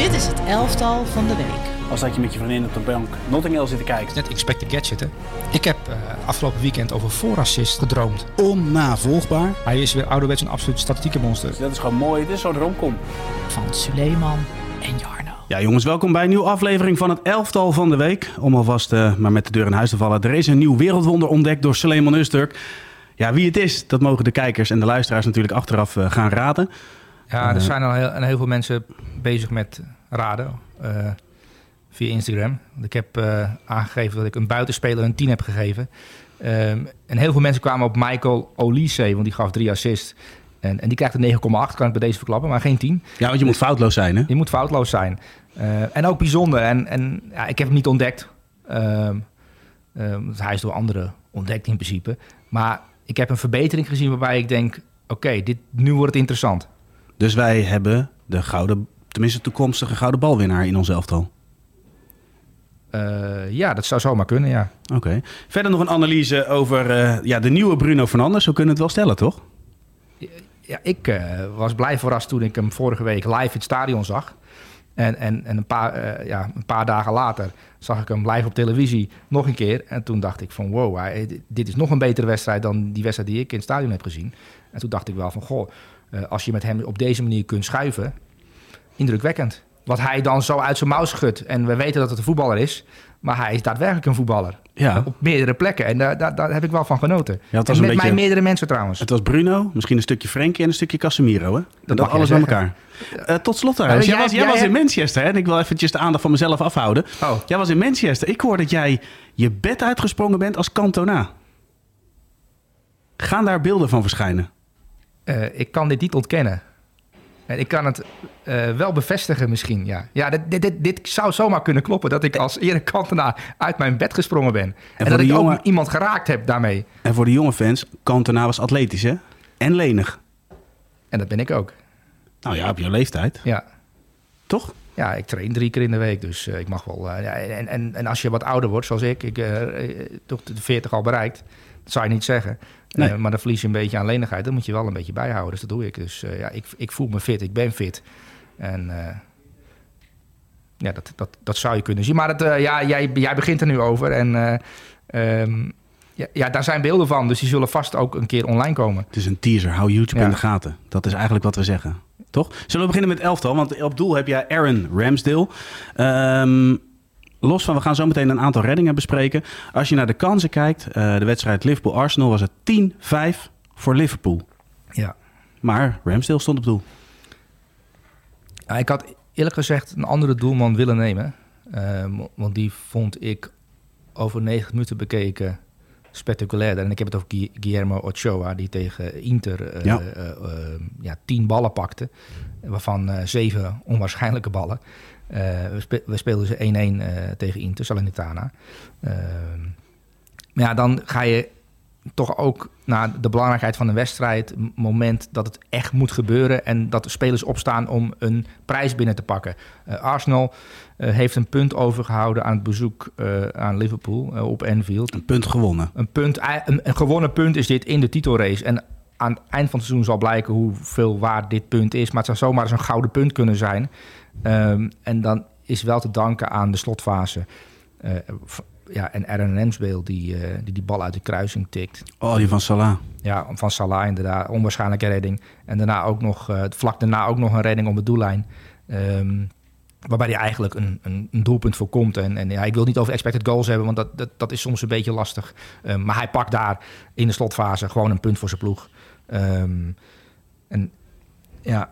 Dit is het elftal van de week. Als dat je met je vriendin op de bank Notting Hill zit te kijken. Net Expected Gadget, hè? Ik heb uh, afgelopen weekend over voorassist gedroomd. Onnavolgbaar. Hij is weer ouderwets een absoluut statistieke monster. Dus dat is gewoon mooi. Dit is zo'n romcom. Van Suleiman en Jarno. Ja, jongens, welkom bij een nieuwe aflevering van het elftal van de week. Om alvast uh, maar met de deur in huis te vallen. Er is een nieuw wereldwonder ontdekt door Suleiman Usturk. Ja, wie het is, dat mogen de kijkers en de luisteraars natuurlijk achteraf uh, gaan raden. Ja, er zijn al heel, heel veel mensen bezig met raden uh, via Instagram. Ik heb uh, aangegeven dat ik een buitenspeler een 10 heb gegeven. Um, en heel veel mensen kwamen op Michael Olise, want die gaf drie assists. En, en die krijgt een 9,8, kan ik bij deze verklappen, maar geen 10. Ja, want je moet foutloos zijn, hè? Je moet foutloos zijn. Uh, en ook bijzonder. En, en ja, ik heb hem niet ontdekt. Um, um, hij is door anderen ontdekt in principe. Maar ik heb een verbetering gezien waarbij ik denk... oké, okay, dit nu wordt het interessant. Dus wij hebben de gouden, tenminste toekomstige gouden balwinnaar in ons elftal. Uh, ja, dat zou zomaar kunnen, ja. Oké. Okay. Verder nog een analyse over uh, ja, de nieuwe Bruno Fernandes. Zo kunnen we het wel stellen, toch? Ja, ik uh, was blij verrast toen ik hem vorige week live in het stadion zag. En, en, en een, paar, ja, een paar dagen later zag ik hem live op televisie nog een keer. En toen dacht ik van wow, dit is nog een betere wedstrijd dan die wedstrijd die ik in het stadion heb gezien. En toen dacht ik wel van goh, uh, als je met hem op deze manier kunt schuiven, indrukwekkend. Wat hij dan zo uit zijn mouw schudt. En we weten dat het een voetballer is, maar hij is daadwerkelijk een voetballer. Ja. Op meerdere plekken. En daar, daar, daar heb ik wel van genoten. Ja, en met beetje, mij meerdere mensen trouwens. Het was Bruno, misschien een stukje Frenkie en een stukje Casemiro. Hè? Dat, dat alles bij elkaar. Uh, tot slot trouwens. jij, jij, was, jij, jij was in Manchester hè? en ik wil eventjes de aandacht van mezelf afhouden. Oh. Jij was in Manchester. Ik hoor dat jij je bed uitgesprongen bent als Cantona. Gaan daar beelden van verschijnen? Uh, ik kan dit niet ontkennen. En ik kan het uh, wel bevestigen misschien, ja. Ja, dit, dit, dit, zou zomaar kunnen kloppen... dat ik als Erik Cantona uit mijn bed gesprongen ben. En, en dat ik jonge... ook iemand geraakt heb daarmee. En voor de jonge fans, Cantona was atletisch, hè? En lenig. En dat ben ik ook. Nou ja, op jouw leeftijd. Ja. Toch? Ja, ik train drie keer in de week, dus uh, ik mag wel... Ja, en, en, en als je wat ouder wordt, zoals ik... ik toch de 40 al bereikt... dat zou je niet zeggen... Nee. Uh, maar dan verlies je een beetje aan lenigheid. Dat moet je wel een beetje bijhouden. Dus dat doe ik. Dus uh, ja, ik, ik voel me fit. Ik ben fit. En uh, ja, dat, dat, dat zou je kunnen zien. Maar het, ja, jij, jij begint er nu over. En um, ja, ja, daar zijn beelden van. Dus die zullen vast ook een keer online komen. Het is een teaser. Hou YouTube ja. in de gaten. Dat is eigenlijk wat we zeggen. Toch? Zullen we beginnen met elftal? Want op doel heb jij Aaron Ramsdale. Um, Los van, we gaan zo meteen een aantal reddingen bespreken. Als je naar de kansen kijkt, uh, de wedstrijd Liverpool-Arsenal was het 10-5 voor Liverpool. Ja. Maar Ramsdale stond op doel. Ja, ik had eerlijk gezegd een andere doelman willen nemen. Uh, want die vond ik over 90 minuten bekeken spectaculairder. En ik heb het over Guillermo Ochoa, die tegen Inter uh, ja. ja, tien ballen pakte. Waarvan zeven onwaarschijnlijke ballen. Uh, we, spe we, speelden ze 1-1 uh, tegen Inter, Salernitana. Uh, maar ja, dan ga je toch ook naar de belangrijkheid van een wedstrijd... moment dat het echt moet gebeuren... en dat de spelers opstaan om een prijs binnen te pakken. Arsenal heeft een punt overgehouden aan het bezoek aan Liverpool op Anfield. Een punt gewonnen. Een, punt, een, een gewonnen punt is dit in de titelrace. En aan het eind van het seizoen zal blijken hoeveel waard dit punt is. Maar het zou zomaar eens een gouden punt kunnen zijn... Um, en dan is wel te danken aan de slotfase. Uh, ja, en Aaron Ramsdale die, uh, die die bal uit de kruising tikt. Oh, die van Salah. Ja, van Salah inderdaad. Onwaarschijnlijke redding. En daarna ook nog, uh, vlak daarna ook nog een redding op de doellijn. Um, waarbij hij eigenlijk een, een, een, doelpunt voorkomt. En, en ja, ik wil niet over expected goals hebben, want dat, dat, dat is soms een beetje lastig. Um, maar hij pakt daar in de slotfase gewoon een punt voor zijn ploeg. Um, en ja,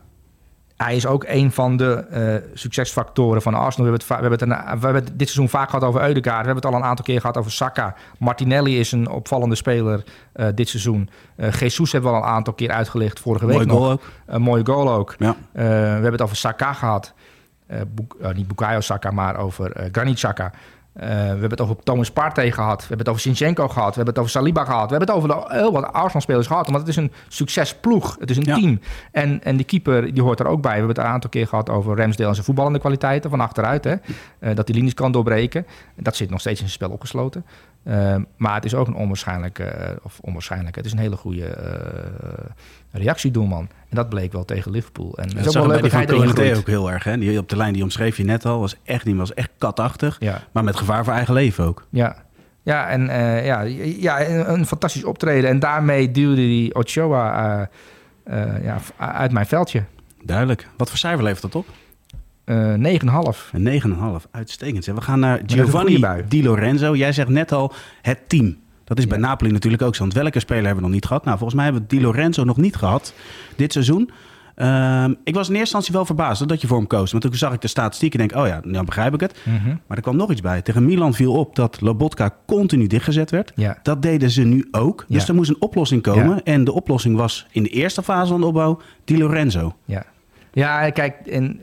hij is ook een van de uh, succesfactoren van Arsenal. We hebben, het, we, hebben het een, we hebben het dit seizoen vaak gehad over Eudegaard. We hebben het al een aantal keer gehad over Saka. Martinelli is een opvallende speler uh, dit seizoen. Uh, Jesus hebben we al een aantal keer uitgelicht vorige week Mooi nog. goal ook. Een mooie goal ook. Ja. we hebben het over Saka gehad. Boek, niet Bukayo Saka, maar over Granit Saka. Uh, we hebben het over Thomas Partey gehad. We hebben het over Sinchenko gehad. We hebben het over Saliba gehad. We hebben het over heel wat Arsenal-spelers gehad. Want het is een succesploeg. Het is een Ja. team. En, en die keeper die hoort er ook bij. We hebben het een aantal keer gehad over Ramsdale en zijn voetballende kwaliteiten van achteruit. Hè? Eh, dat hij linies kan doorbreken. Dat zit nog steeds in zijn spel opgesloten. Uh, maar het is ook een onwaarschijnlijke, of onwaarschijnlijk, het is een hele goede uh, reactiedoelman. En dat bleek wel tegen Liverpool. En dat is ook wel leuk dat hij ook heel erg. Hè? Die op de lijn die omschreef je net al, was echt niet, was echt katachtig. Ja. Maar met gevaar voor eigen leven ook. Ja, ja en uh, ja, ja, een, fantastisch optreden. En daarmee duwde die Ochoa uh, uh, ja, uit mijn veldje. Duidelijk. Wat voor cijfer levert dat op? Uh, 9,5. Een 9,5. Uitstekend. We gaan naar Giovanni Di Lorenzo. Jij zegt net al het team. Dat is bij Napoli natuurlijk ook zo. Want welke speler hebben we nog niet gehad? Nou, volgens mij hebben we Di Lorenzo nog niet gehad dit seizoen. Ehm, ik was in eerste instantie wel verbaasd dat je voor hem koos. Want toen zag ik de statistiek en denk, oh ja, nou begrijp ik het. Mhm. Maar er kwam nog iets bij. Tegen Milan viel op dat Lobotka continu dichtgezet werd. Ja. Dat deden ze nu ook. Dus er moest een oplossing komen. En de oplossing was in de eerste fase van de opbouw Di Lorenzo. Ja, ja kijk, in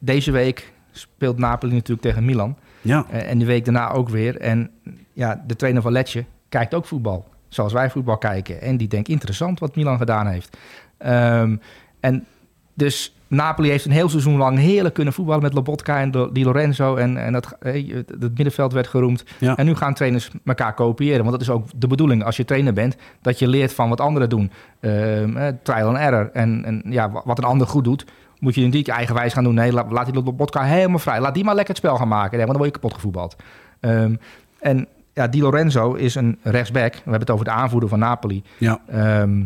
deze week speelt Napoli natuurlijk tegen Milan. Ja. Eh, en de week daarna ook weer. En ja, de trainer van Letje kijkt ook voetbal. Zoals wij voetbal kijken. En die denkt interessant wat Milan gedaan heeft. Ehm, en dus Napoli heeft een heel seizoen lang heerlijk kunnen voetballen met Lobotka en Di Lorenzo. En, en dat, het middenveld werd geroemd. En nu gaan trainers elkaar kopiëren. Want dat is ook de bedoeling als je trainer bent. Dat je leert van wat anderen doen. Um, trial and error. En, en ja, wat een ander goed doet, moet je niet eigenwijs gaan doen. Nee, laat, laat die Lobotka helemaal vrij. Laat die maar lekker het spel gaan maken. want dan word je kapot gevoetbald. Um, en ja, Di Lorenzo is een rechtsback. We hebben het over de aanvoerder van Napoli. Ja. Ehm,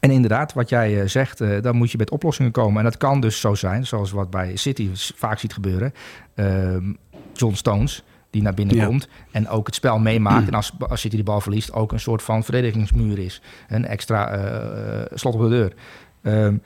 en inderdaad, wat jij eh, zegt, uh, dan moet je met oplossingen komen. En dat kan dus zo zijn, zoals wat bij City vaak ziet gebeuren. Ehm, John Stones, die naar binnen komt en ook het spel meemaakt. En als, als City de bal verliest, ook een soort van verdedigingsmuur is. Een extra uh, slot op de deur. Um,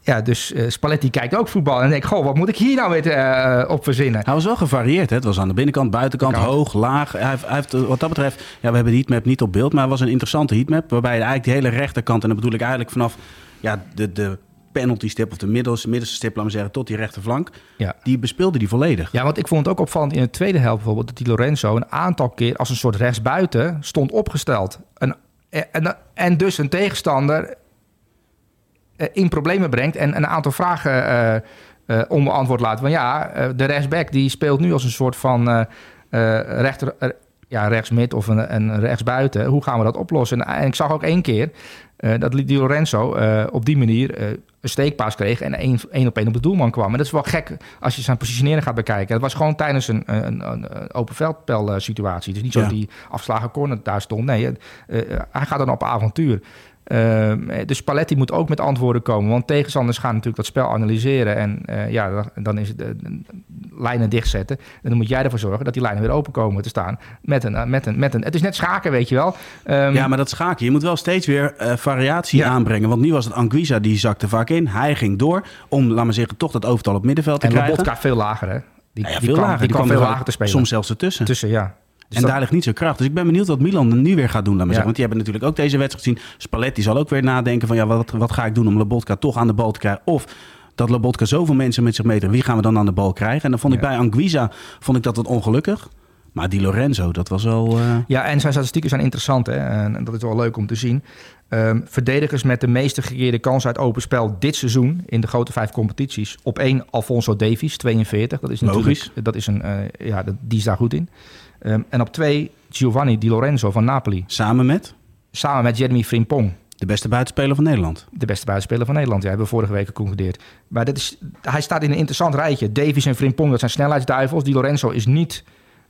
ja, dus uh, Spalletti kijkt ook voetbal. En denk goh, wat moet ik hier nou weer uh, op verzinnen? Hij was wel gevarieerd. Hè? Het was aan de binnenkant, buitenkant, hoog, laag. Hij heeft, hij heeft, wat dat betreft, ja, we hebben de heatmap niet op beeld, maar het was een interessante heatmap. Waarbij eigenlijk die hele rechterkant, en dat bedoel ik eigenlijk vanaf ja, de, de penalty stip of de middels, middelste stip, laten we zeggen, tot die rechterflank. Ja. Die bespeelde die volledig. Ja, want ik vond het ook opvallend in de tweede helft bijvoorbeeld dat die Lorenzo een aantal keer als een soort rechtsbuiten stond opgesteld. En, en, en dus een tegenstander eh, in problemen brengt en een aantal vragen uh, onbeantwoord laat. Want ja, de rechtsback die speelt nu als een soort van rechter, ja, rechtsmid of een, een rechtsbuiten. Hoe gaan we dat oplossen? En, ik zag ook één keer dat Di Lorenzo op die manier een steekpaas kreeg en één, één op één op de doelman kwam. En dat is wel gek als je zijn positioneren gaat bekijken. Dat was gewoon tijdens een, een, een open veldpel situatie. Dus niet zo die afslagen corner daar stond. Nee, hij gaat dan op avontuur. Uh, dus Paletti moet ook met antwoorden komen. Want tegenstanders gaan natuurlijk dat spel analyseren. En uh, ja, dan is het uh, lijnen dichtzetten. En dan moet jij ervoor zorgen dat die lijnen weer open komen te staan. Met een, met een, met een, het is net schaken, weet je wel. Um, ja, maar dat schaken. Je moet wel steeds weer variatie aanbrengen. Want nu was het Anguissa die zakte vaak in. Hij ging door om, laat maar zeggen, toch dat overtal op middenveld te en krijgen. En Lobotka veel lager, hè? Die, ja, ja, veel lager. Die, die kwam veel lager te spelen. Soms zelfs ertussen. Tussen, ja. Dus en daar ligt niet zo kracht. Dus ik ben benieuwd wat Milan nu weer gaat doen. Laat maar zeggen. Want die hebben natuurlijk ook deze wedstrijd gezien. Spalletti zal ook weer nadenken van ja, wat, wat ga ik doen om Lobotka toch aan de bal te krijgen. Of dat Lobotka zoveel mensen met zich meedraagt. Wie gaan we dan aan de bal krijgen? En dan vond ik bij Anguisa vond ik dat het ongelukkig. Maar die Lorenzo, dat was wel... Uh... Ja, en zijn statistieken zijn interessant. Hè? En dat is wel leuk om te zien. Um, verdedigers met de meeste gegeerde kansen uit open spel dit seizoen... in de grote vijf competities. Op één Alfonso Davies, 42. Dat is natuurlijk... Logisch. Dat is een, uh, ja, die is daar goed in. Um, en op twee Giovanni Di Lorenzo van Napoli. Samen met? Samen met Jeremy Frimpong. De beste buitenspeler van Nederland. De beste buitenspeler van Nederland, ja, hebben we vorige week geconcludeerd. Maar dit is, hij staat in een interessant rijtje. Davies en Frimpong, dat zijn snelheidsduivels. Di Lorenzo is niet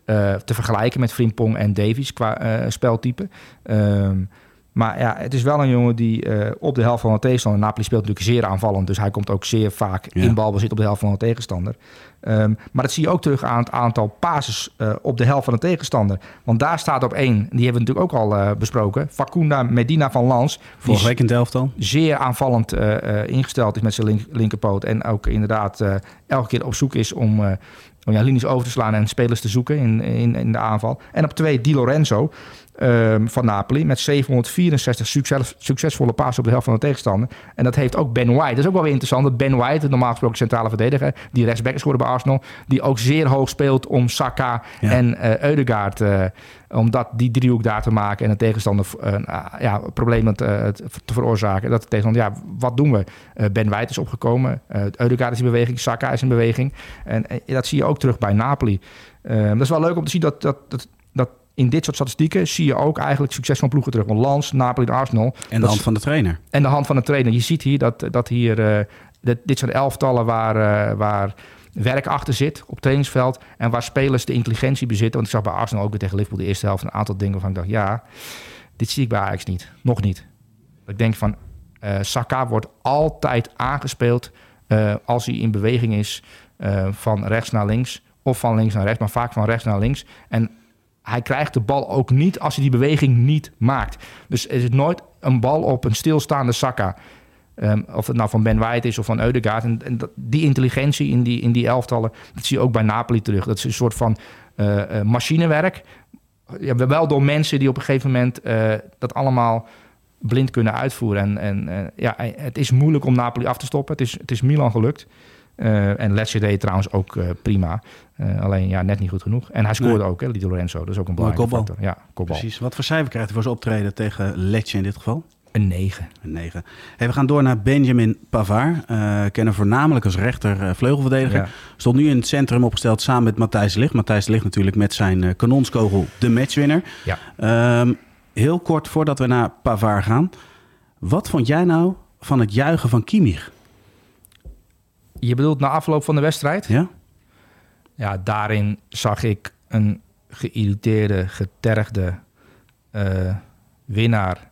uh, te vergelijken met Frimpong en Davies qua uh, speltype. Um, maar ja, het is wel een jongen die uh, op de helft van de tegenstander... Napoli speelt natuurlijk zeer aanvallend... dus hij komt ook zeer vaak ja. in balbezit op de helft van de tegenstander. Um, maar dat zie je ook terug aan het aantal passes uh, op de helft van de tegenstander. Want daar staat op één, die hebben we natuurlijk ook al uh, besproken... Facunda Medina van Lans. Vorige week in al. Zeer aanvallend ingesteld is met zijn link linkerpoot... en ook inderdaad elke keer op zoek is om... om ja, linies over te slaan en spelers te zoeken in, in, in de aanval. En op twee, Di Lorenzo um, van Napoli. Met 764 succes, succesvolle passen op de helft van de tegenstander. En dat heeft ook Ben White. Dat is ook wel weer interessant. Dat Ben White, de normaal gesproken centrale verdediger, die rechtsback is geworden bij Arsenal, die ook zeer hoog speelt om Saka en uh, Eudegaard. Uh, om dat, die driehoek daar te maken en de tegenstander uh, ja, problemen te, te, veroorzaken. Dat de tegenstander, ja, wat doen we? ben White is opgekomen, uh, Eudegaard is in beweging, Saka is in beweging. En dat zie je ook terug bij Napoli. Ehm, dat is wel leuk om te zien dat, dat, dat in dit soort statistieken zie je ook eigenlijk succes van ploegen terug. Want Lans, Napoli en Arsenal. En de hand van de trainer. En de hand van de trainer. Je ziet hier dat, dat hier, eh, dit, dit zijn elftallen waar, eh, waar werk achter zit op trainingsveld. En waar spelers de intelligentie bezitten. Want ik zag bij Arsenal ook weer tegen Liverpool de eerste helft een aantal dingen waarvan ik dacht, ja, dit zie ik bij Ajax niet. Nog niet. Ik denk van, eh Saka wordt altijd aangespeeld als hij in beweging is van rechts naar links. Of van links naar rechts, maar vaak van rechts naar links. En hij krijgt de bal ook niet als hij die beweging niet maakt. Dus is nooit een bal op een stilstaande Saka. Ehm, of het nou van Ben White is of van Eudegaard. En, die intelligentie in die, in die elftallen, dat zie je ook bij Napoli terug. Dat is een soort van eh, eh, machinewerk. Ja, wel door mensen die op een gegeven moment eh, dat allemaal blind kunnen uitvoeren. En, en ja, het is moeilijk om Napoli af te stoppen. Het is, het is Milan gelukt. Eh, en Lecce deed trouwens ook eh, prima. Eh, alleen ja, net niet goed genoeg. En hij scoorde Nee. ook, hè, Di Lorenzo. Dat is ook een belangrijke kopbal. factor. Ja, kopbal. Precies. Wat voor cijfer krijgt hij voor zijn optreden tegen Letje in dit geval? Een 9. Een 9. Hey, we gaan door naar Benjamin Pavard. Eh kennen voornamelijk als rechter vleugelverdediger. Ja. Stond nu in het centrum opgesteld samen met Matthijs Ligt. Matthijs Ligt natuurlijk met zijn kanonskogel de matchwinner. Ja. Ehm, heel kort voordat we naar Pavard gaan. Wat vond jij nou van het juichen van Kimmich? Je bedoelt na afloop van de wedstrijd? Ja? Ja, daarin zag ik een geïrriteerde, getergde eh, winnaar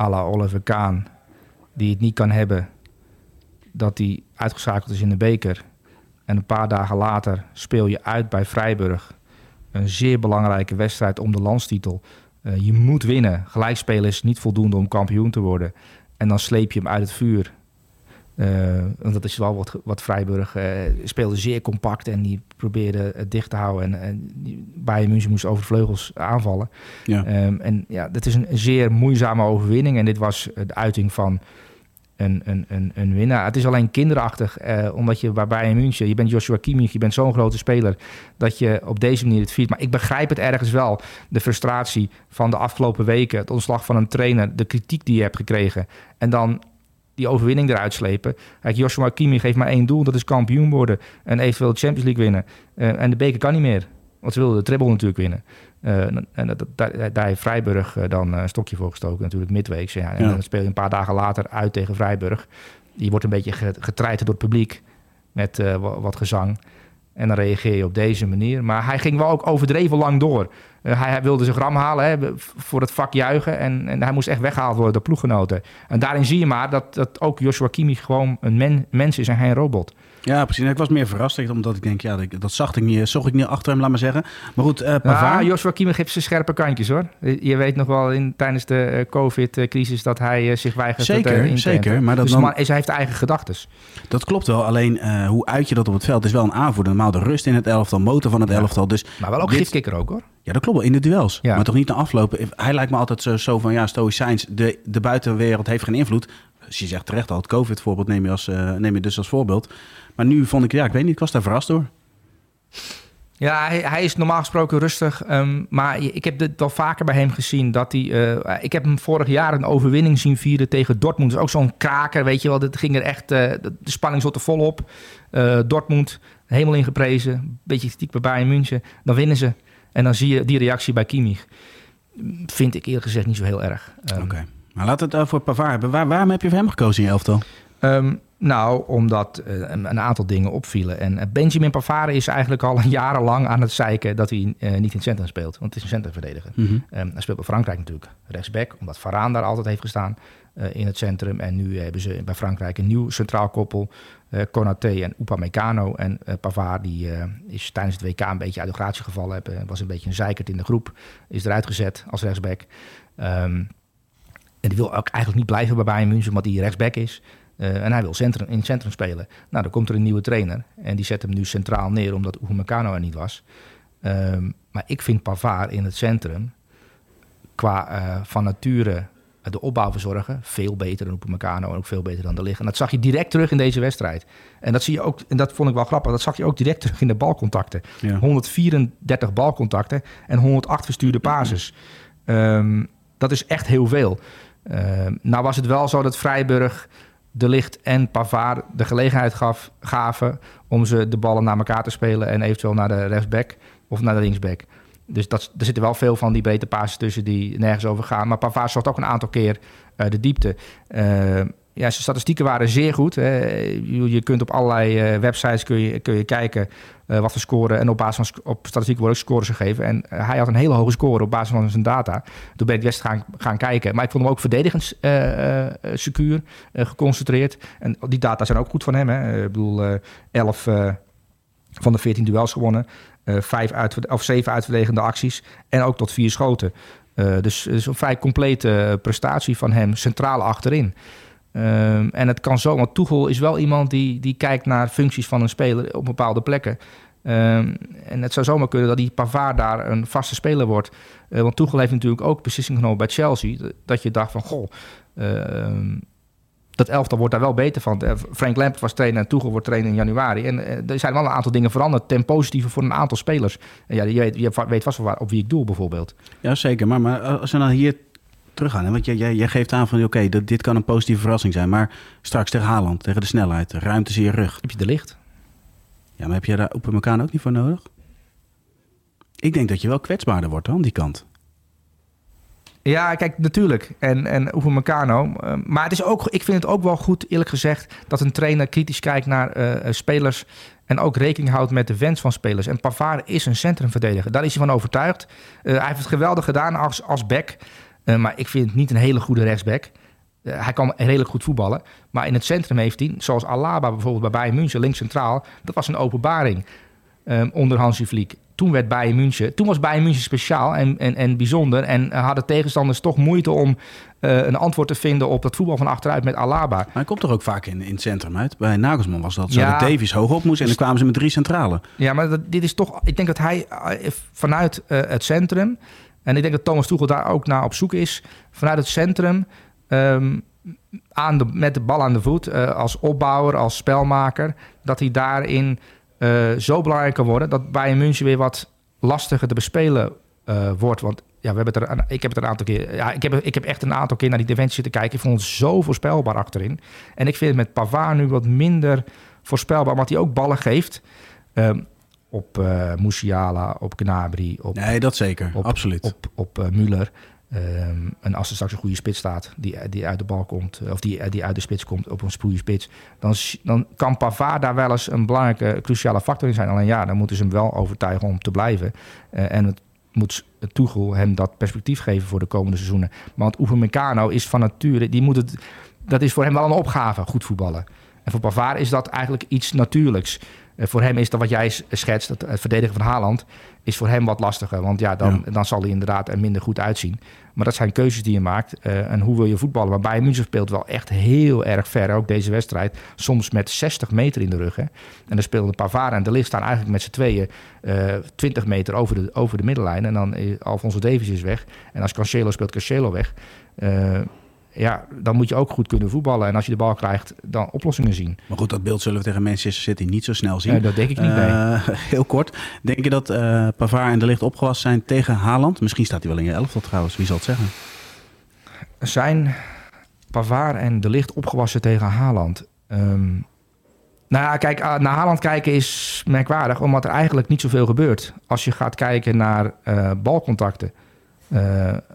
à la Oliver Kaan. Die het niet kan hebben dat hij uitgeschakeld is in de beker. En een paar dagen later speel je uit bij Vrijburg. Een zeer belangrijke wedstrijd om de landstitel. Eh, je moet winnen. Gelijkspelen is niet voldoende om kampioen te worden. En dan sleep je hem uit het vuur. Eh, want dat is wel wat, wat Freiburg eh, speelde zeer compact en die probeerde het dicht te houden. En, en Bayern München moest over de vleugels aanvallen. Ja. Ehm, en ja, dat is een zeer moeizame overwinning. En dit was de uiting van een, een, een, een winnaar. Het is alleen kinderachtig, eh, omdat je bij Bayern München... je bent Joshua Kimmich, je bent zo'n grote speler... dat je op deze manier het viert. Maar ik begrijp het ergens wel. De frustratie van de afgelopen weken... het ontslag van een trainer, de kritiek die je hebt gekregen... en dan die overwinning eruit slepen. Kijk, Joshua Kimmich heeft maar één doel, dat is kampioen worden... en eventueel de Champions League winnen. Eh, en de beker kan niet meer, want ze wilden de treble natuurlijk winnen... Eh, en dat, daar, daar heeft Vrijburg eh, dan een stokje voor gestoken, natuurlijk midweeks. Ja. En Ja. dan speel je een paar dagen later uit tegen Vrijburg. Die wordt een beetje ge- getreiterd door het publiek met wa- wat gezang. En dan reageer je op deze manier. Maar hij ging wel ook overdreven lang door. Eh, hij, hij wilde zijn gram halen hè, voor het vak juichen. En, en hij moest echt weggehaald worden door ploeggenoten. En daarin zie je maar dat, dat ook Joshua Kimmich gewoon een men- mens is en geen robot. Ja, precies. Ik was meer verrast, omdat ik denk, ja, dat, zag ik niet, zocht ik niet achter hem, laat maar zeggen. Maar goed, eh Pavard... Ja, Joshua Kimmich heeft zijn scherpe kantjes hoor. Je weet nog wel in, tijdens de eh, COVID-crisis dat hij eh, zich weigert Zeker, eh, te zeker, maar dat dus dan- is, hij heeft eigen gedachten. Dat klopt wel, alleen eh, hoe uit je dat op het veld is wel een aanvoerder. Normaal de rust in het elftal, motor van het elftal. Dus Maar wel ook Dit- gifkikker ook hoor. Ja, dat klopt wel, in de duels. Ja. Maar toch niet na aflopen. Hij lijkt me altijd zo, zo van, ja, stoïcijns, de, de buitenwereld heeft geen invloed. Dus je zegt terecht al, het COVID-voorbeeld neem, je als, eh, neem je dus als voorbeeld. Maar nu vond ik, ja, ik weet niet, ik was daar verrast door. Ja, hij, hij is normaal gesproken rustig. ehm, maar ik heb dit wel vaker bij hem gezien. Dat hij, eh, ik heb hem vorig jaar een overwinning zien vieren tegen Dortmund. Dat is ook zo'n kraker, weet je wel. Dat ging er echt, eh, de spanning zat er volop. Eh Dortmund, helemaal ingeprezen. Een beetje kritiek bij Bayern München. Dan winnen ze. En dan zie je die reactie bij Kimmich. Vind ik eerlijk gezegd niet zo heel erg. Ehm, Oké. Maar laten we het voor Pavard hebben. Waar, waarom heb je voor hem gekozen in je elftal? Ehm, nou, omdat eh, een, aantal dingen opvielen. En eh, Benjamin Pavard is eigenlijk al jarenlang aan het zeiken dat hij eh, niet in het centrum speelt. Want het is een centrumverdediger. Ehm, hij speelt bij Frankrijk natuurlijk rechtsback, omdat Varaan daar altijd heeft gestaan in het centrum. En nu hebben ze bij Frankrijk een nieuw centraal koppel, Konaté en Upamecano. En eh, Pavard die, eh, is tijdens het WK een beetje uit de gratie gevallen, eh, was een beetje een zeikert in de groep, is eruit gezet als rechtsback. Ehm, en die wil ook eigenlijk niet blijven bij Bayern München, omdat hij rechtsback is. Eh, en hij wil centrum, in het centrum spelen. Nou, dan komt er een nieuwe trainer. En die zet hem nu centraal neer, omdat Upamecano er niet was. Ehm, maar ik vind Pavard in het centrum qua eh, van nature eh, de opbouw verzorgen veel beter dan Upamecano en ook veel beter dan de liggen. En dat zag je direct terug in deze wedstrijd. En dat zie je ook, en dat vond ik wel grappig, dat zag je ook direct terug in de balcontacten. Ja. 134 balcontacten en 108 verstuurde bases. Ehm, dat is echt heel veel. Ehm, nou was het wel zo dat Vrijburg, De Licht en Pavard de gelegenheid gaf, gaven om ze de ballen naar elkaar te spelen en eventueel naar de rechtsback of naar de linksback. Dus dat, er zitten wel veel van die breedte passes tussen die nergens over gaan. Maar Pavard zocht ook een aantal keer uh, de diepte. Uh, ja, zijn statistieken waren zeer goed. Hè. Je, kunt op allerlei uh, websites kun je, kun je kijken wat voor scoren. En op basis van op statistiek worden ook scores gegeven. En hij had een hele hoge score op basis van zijn data. Toen ben ik best gaan, gaan kijken. Maar ik vond hem ook verdedigend secuur, geconcentreerd. En die data zijn ook goed van hem. Hè. Ik bedoel, 11 van de 14 duels gewonnen. Uh, vijf uit, of zeven uitverdedigende acties en ook tot vier schoten. Uh, dus, dus een vrij complete prestatie van hem, centraal achterin. Uh, en het kan zo, want Toegel is wel iemand die, die kijkt naar functies van een speler op bepaalde plekken. Ehm, en het zou zomaar kunnen dat die Pavard daar een vaste speler wordt. Want Toegel heeft natuurlijk ook beslissing genomen bij Chelsea. Dat je dacht van, goh, ehm, dat elftal wordt daar wel beter van. Eh, Frank Lampard was trainer en Tuchel wordt trainer in januari. En eh, er zijn wel een aantal dingen veranderd ten positieve voor een aantal spelers. En ja, je weet, je weet vast wel op wie ik doel bijvoorbeeld. Ja, zeker. Maar, maar als we nou hier teruggaan. Hè? Want jij, jij, jij geeft aan van oké, okay, dit kan een positieve verrassing zijn. Maar straks tegen Haaland, tegen de snelheid, ruimte in je rug. Heb je de licht? Ja, maar heb je daar op elkaar ook niet voor nodig? Ik denk dat je wel kwetsbaarder wordt aan die kant. Ja, kijk, natuurlijk. En, en Upamecano. Uh, maar het is ook, ik vind het ook wel goed, eerlijk gezegd... dat een trainer kritisch kijkt naar uh, spelers... en ook rekening houdt met de wens van spelers. En Pavard is een centrumverdediger. Daar is hij van overtuigd. Hij heeft het geweldig gedaan als, als back. maar ik vind het niet een hele goede rechtsback. hij kan redelijk goed voetballen. Maar in het centrum heeft hij, zoals Alaba bijvoorbeeld bij Bayern München... links centraal, dat was een openbaring um, onder Hansi Vliek toen werd Bayern München, toen was Bayern München speciaal en, en, en bijzonder. En hadden tegenstanders toch moeite om uh, een antwoord te vinden op dat voetbal van achteruit met Alaba. Maar hij komt toch ook vaak in, in het centrum uit? Bij Nagelsman was dat zo ja, dat Davies hoog op moest en dan kwamen ze met drie centralen. Ja, maar dat, dit is toch, ik denk dat hij uh, vanuit uh, het centrum, en ik denk dat Thomas Tuchel daar ook naar op zoek is, vanuit het centrum... Um, aan de, met de bal aan de voet, als opbouwer, als spelmaker, dat hij daarin zo belangrijk kan worden dat Bayern München weer wat lastiger te bespelen uh, wordt. Want ja, we hebben het er, ik heb het een aantal keer. Ja, ik heb, ik heb echt een aantal keer naar die defensie zitten kijken. Ik vond het zo voorspelbaar achterin. En ik vind het met Pavard nu wat minder voorspelbaar, omdat hij ook ballen geeft. Um, op uh, Musiala, op Gnabry. Op, nee, dat zeker. Op, Absoluut. Op, op, op Müller. Um, en als er straks een goede spits staat, die, die uit de bal komt, of die, die uit de spits komt op een spoeie spits, dan, dan kan Pavard daar wel eens een belangrijke, cruciale factor in zijn. Alleen ja, dan moeten ze hem wel overtuigen om te blijven. Uh, en het moet Tuchel hem dat perspectief geven voor de komende seizoenen. Want Meccano is van nature, die moet het, dat is voor hem wel een opgave, goed voetballen. En voor Pavard is dat eigenlijk iets natuurlijks. Uh, voor hem is dat wat jij schetst, het, het verdedigen van Haaland, is voor hem wat lastiger. Want ja, dan, ja. dan zal hij inderdaad er minder goed uitzien. Maar dat zijn keuzes die je maakt. Uh, en hoe wil je voetballen? Maar Bayern München speelt wel echt heel erg ver. Ook deze wedstrijd. Soms met 60 meter in de rug. Hè? En dan speelden Pavard en De Ligt staan eigenlijk met z'n tweeën uh, 20 meter over de, over de middenlijn. En dan uh, Alfonso Davies is weg. En als Cancelo speelt Cancelo weg. Ja, dan moet je ook goed kunnen voetballen. En als je de bal krijgt, dan oplossingen zien. Maar goed, dat beeld zullen we tegen Manchester City niet zo snel zien. Nee, dat denk ik niet, uh, Heel kort. Denk je dat uh, Pavard en De Ligt opgewassen zijn tegen Haaland? Misschien staat hij wel in je elftal trouwens. Wie zal het zeggen? Zijn Pavard en De Ligt opgewassen tegen Haaland? Um, nou ja, kijk, naar Haaland kijken is merkwaardig... omdat er eigenlijk niet zoveel gebeurt. Als je gaat kijken naar uh, balcontacten.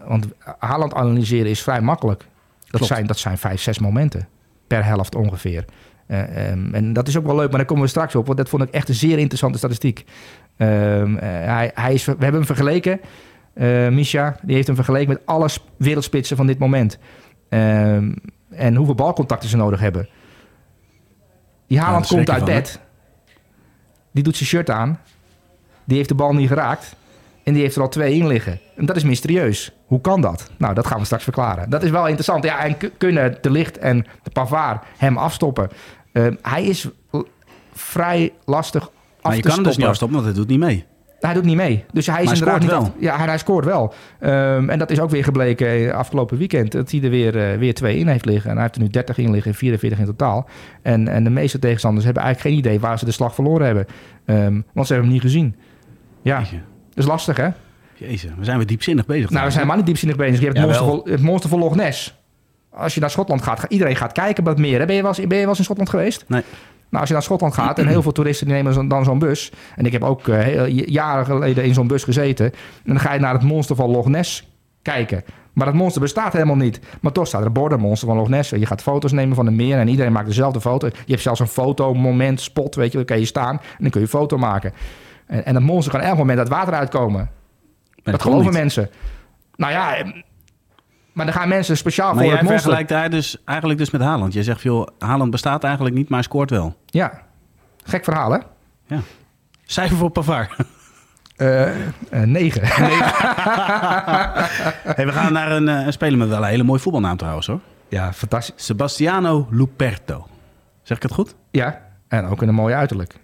want Haaland analyseren is vrij makkelijk. Dat zijn, dat zijn vijf, zes momenten per helft ongeveer. Uh, um, en dat is ook wel leuk, maar daar komen we straks op. Want dat vond ik echt een zeer interessante statistiek. Um, uh, hij, hij is, we hebben hem vergeleken. Uh, Misha, die heeft hem vergeleken met alle wereldspitsen van dit moment. Um, en hoeveel balcontacten ze nodig hebben. Die Haaland ja, komt uit bed. Die doet zijn shirt aan. Die heeft de bal niet geraakt. En die heeft er al twee in liggen. En dat is mysterieus. Hoe kan dat? Nou, dat gaan we straks verklaren. Dat is wel interessant. Ja, en kunnen de licht en de pavaar hem afstoppen? Uh, hij is vrij lastig af maar je te kan stoppen. dus niet afstoppen, want hij doet niet mee. Hij doet niet mee. Dus hij is inderdaad scoort niet wel. af- Ja, hij, hij scoort wel. Um, en dat is ook weer gebleken afgelopen weekend. Dat hij er weer, uh, weer twee in heeft liggen. En hij heeft er nu 30 in liggen, 44 in totaal. En, en de meeste tegenstanders hebben eigenlijk geen idee waar ze de slag verloren hebben. Um, want ze hebben hem niet gezien. Ja, Jeetje. Dat is lastig hè? Jezus, we zijn weer diepzinnig bezig. Nou, we zijn helemaal niet diepzinnig bezig. Je hebt het, monster van, het monster van Loch Ness. Als je naar Schotland gaat, gaat iedereen gaat kijken op dat meer. hè? Ben je wel eens, ben je wel eens in Schotland geweest? Nee. Nou, als je naar Schotland gaat en heel veel toeristen die nemen dan zo'n bus. En ik heb ook eh, heel- jaren geleden in zo'n bus gezeten. En dan ga je naar het monster van Loch Ness kijken. Maar dat monster bestaat helemaal niet. Maar toch staat er borden monster van Loch Ness. Je gaat foto's nemen van een meer en iedereen maakt dezelfde foto. Je hebt zelfs een fotomoment, spot, weet je. Dan kan je staan en dan kun je een foto maken. En, en dat monster kan elk moment uit water uitkomen. Maar dat kon geloven mensen. Nou ja, eh, maar dan gaan mensen speciaal Maar voor jij het monster. vergelijkt hij dus eigenlijk dus met Haaland. Je zegt, joh, Haaland bestaat eigenlijk niet, maar hij scoort wel. Ja, gek verhaal hè? Ja. Cijfer voor Pavard. Eh, eh, negen. hey, we gaan naar een, eh, een speler met wel een hele mooie voetbalnaam trouwens hoor. ja, fantastisch. Sebastiano Luperto. Zeg ik het goed? Ja, en ook in een mooie uiterlijk.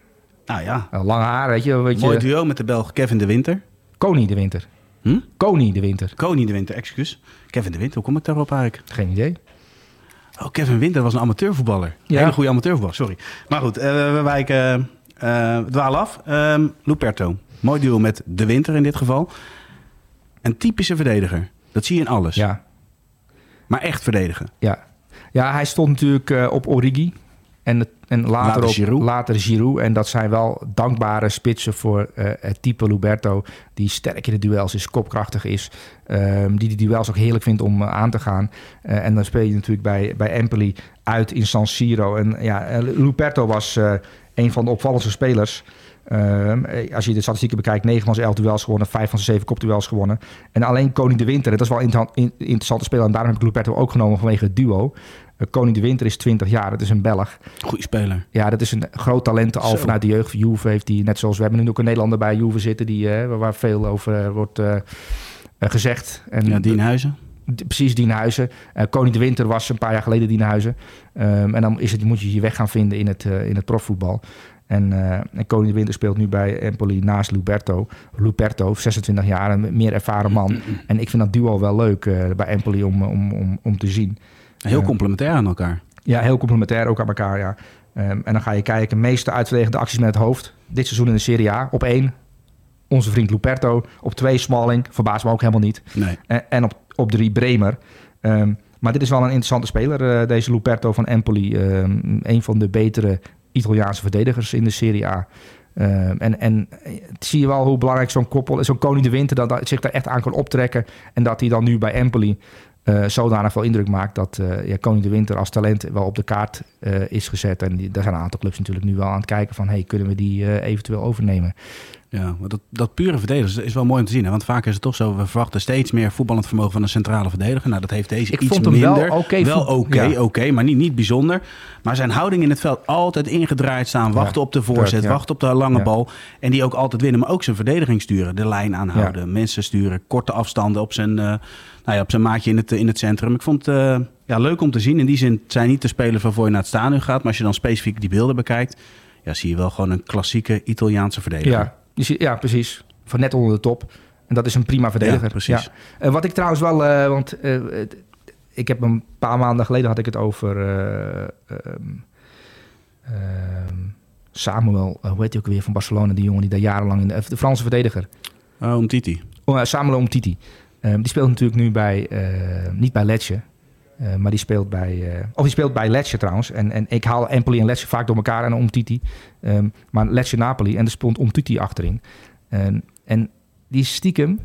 Nou ja, Uh, Lange haar, weet je. Weet mooi je duo met de Belg Kevin de Winter. Koning de Winter. Hm? Koning de Winter. Koning de Winter, excuus. Kevin de Winter, hoe kom ik daarop eigenlijk? Geen idee. Oh, Kevin Winter was een amateurvoetballer. Ja. Hele goede amateurvoetballer, sorry. Maar goed, eh, we wijken, eh dwalen af. Ehm Luperto, mooi duo met de Winter in dit geval. Een typische verdediger. Dat zie je in alles. Ja, Maar echt verdedigen. ja. ja hij stond natuurlijk eh, op Origi. En, het- en later, Later op Giroud. later Giroud. En dat zijn wel dankbare spitsen voor eh, het type Luberto. Die sterk in de duels is, kopkrachtig is. ehm, die die duels ook heerlijk vindt om eh, aan te gaan. Eh, en dan speel je natuurlijk bij, bij Empoli uit in San Siro. En ja, Luperto was een van de opvallendste spelers. Ehm, eh, als je de statistieken bekijkt, 9 van zijn 11 duels gewonnen, 5 van zijn 7 kopduels gewonnen. En alleen Koning de Winter, dat is wel een inter- in- interessant te spelen. En daarom heb ik Luperto ook genomen vanwege het duo. Eh, Koning de Winter is 20 jaar, dat is een Belg. Goeie speler. Ja, dat is een groot talent al Zo. vanuit de jeugd van Juve. Heeft die, net zoals we hebben nu ook een Nederlander bij Juve zitten, die, eh, waar veel over eh, wordt gezegd. En Ja, Dienhuizen. Precies, Dienhuizen. Koning de Winter was een paar jaar geleden Dienhuizen. Ehm, en dan is het, moet je je weg gaan vinden in het, in het profvoetbal. En, en Koning de Winter speelt nu bij Empoli naast Luberto. Luperto, 26 jaar, een meer ervaren man. En ik vind dat duo wel leuk bij Empoli om, om, om, om te zien. Heel complementair aan elkaar. Ja, heel complementair ook aan elkaar, ja. Ehm, en dan ga je kijken, meeste uitverdedigende acties met het hoofd. Dit seizoen in de Serie A. Op één, onze vriend Luperto. Op twee, Smalling. Verbaast me ook helemaal niet. Nee. En, en op, op drie Bremer. Ehm, maar dit is wel een interessante speler, eh, deze Luperto van Empoli. Ehm, een van de betere Italiaanse verdedigers in de Serie A. En, en eh, zie je wel hoe belangrijk zo'n koppel, zo'n koning de winter, dat, dat zich daar echt aan kan optrekken. En dat hij dan nu bij Empoli eh, zodanig veel indruk maakt dat eh, ja, koning de winter als talent wel op de kaart eh, is gezet. En die, daar zijn een aantal clubs natuurlijk nu wel aan het kijken van, hey, kunnen we die eventueel overnemen? Ja, maar dat, dat pure verdedigers is wel mooi om te zien. Hè? Want vaak is het toch zo, we verwachten steeds meer voetballend vermogen van een centrale verdediger. Nou, dat heeft deze Ik iets vond hem wel minder. oké Wel oké, ja. oké, maar niet, niet bijzonder. Maar zijn houding in het veld altijd ingedraaid staan. Wachten op de voorzet, ja. wachten op de lange Ja. bal. En die ook altijd winnen. Maar ook zijn verdediging sturen. De lijn aanhouden, mensen sturen. Korte afstanden op zijn, eh, nou ja, op zijn maatje in het, in het centrum. Ik vond het eh, ja, leuk om te zien. In die zin het zijn niet de spelers waarvoor je naar het stadion gaat. Maar als je dan specifiek die beelden bekijkt... Ja, zie je wel gewoon een klassieke Italiaanse verdediger. Ja, ja, precies. Van net onder de top. En dat is een prima verdediger. Ja, precies. Ja. En wat ik trouwens wel, eh, want eh, ik heb een paar maanden geleden had ik het over eh, ehm, Samuel, eh, hoe heet hij ook weer van Barcelona, die jongen die daar jarenlang in de, de Franse verdediger. Oh, om Titi. Oh, eh, Samuel Umtiti. Ehm, die speelt natuurlijk nu bij, eh, niet bij Lecce. Eh, maar die speelt bij, eh, of die speelt bij Lecce trouwens. En, en ik haal Empoli en Lecce vaak door elkaar en Umtiti. Ehm, maar Lecce Napoli en er stond Umtiti achterin. En, en die is stiekem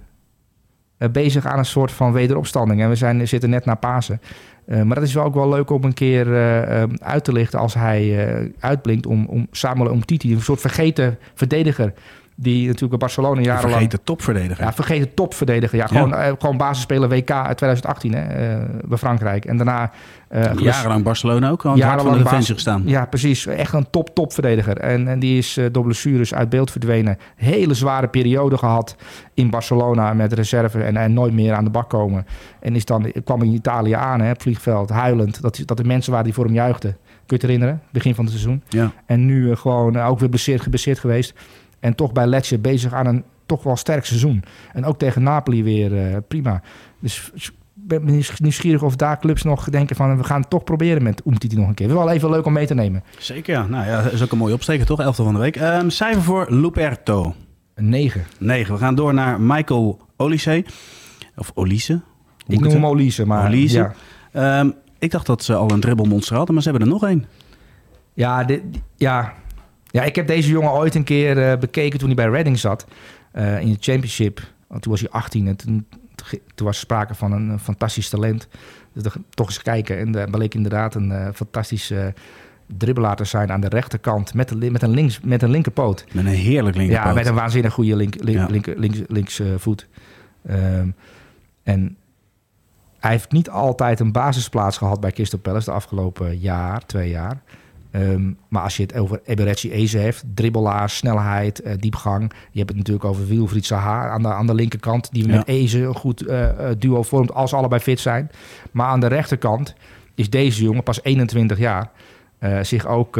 eh, bezig aan een soort van wederopstanding. En we zijn, zitten net na Pasen. Maar dat is wel ook wel leuk om een keer eh, ehm, uit te lichten als hij uitblinkt om, om Samuel Umtiti, een soort vergeten verdediger. Die natuurlijk bij Barcelona jarenlang... Vergeten topverdediger. Ja, vergeten topverdediger. Ja, gewoon, eh, gewoon basisspeler WK uit 2018 hè, eh, bij Frankrijk. En daarna... eh, Jarenlang Barcelona ook aan het hart van de jarenlang defensie gestaan. Ja, precies. Echt een top, top verdediger. En, en die is eh, door blessures uit beeld verdwenen. Hele zware periode gehad in Barcelona met reserve en, en nooit meer aan de bak komen. En is dan, kwam in Italië aan, hè, het vliegveld, huilend. Dat, dat de mensen waren die voor hem juichten. Kun je het herinneren? Begin van het seizoen. Ja. En nu eh, gewoon eh, ook weer blesseerd, geblesseerd geweest. En toch bij Lecce bezig aan een toch wel sterk seizoen. En ook tegen Napoli weer eh, prima. Dus ik ben nieuws- nieuwsgierig of daar clubs nog denken van... we gaan het toch proberen met Umtiti nog een keer. Wel even leuk om mee te nemen. Zeker, ja. Nou ja, dat is ook een mooie opsteker, toch? Elfde van de week. Ehm, cijfer voor Luperto. Een 9. 9. We gaan door naar Michael Olise. Of Olise. Hoe Ik noem hem Olise, maar Olise. ja. Ehm, ik dacht dat ze al een dribbelmonster hadden, maar ze hebben er nog één. Ja, dit, ja. Ja, ik heb deze jongen ooit een keer eh, bekeken toen hij bij Reading zat. eh, in de championship. Want toen was hij 18 en toen, toen was er sprake van een, eh, fantastisch talent. Dus toch eens kijken. En daar bleek inderdaad een eh, fantastische dribbelaar te zijn aan de rechterkant. Met, de, met, een, links, met een linkerpoot. Met een heerlijk linkerpoot. Ja, met een waanzinnig goede link, link, Ja. linker- links, links eh, voet. Ehm, en hij heeft niet altijd een basisplaats gehad bij Crystal Palace de afgelopen jaar, twee jaar. Ehm, maar als je het over Eberechi Eze heeft, dribbelaar, snelheid, eh, diepgang. Je hebt het natuurlijk over Wilfried Zaha aan de, aan de linkerkant, die Ja. met Eze een goed eh, eh, duo vormt als ze allebei fit zijn. Maar aan de rechterkant is deze jongen pas 21 jaar. zich ook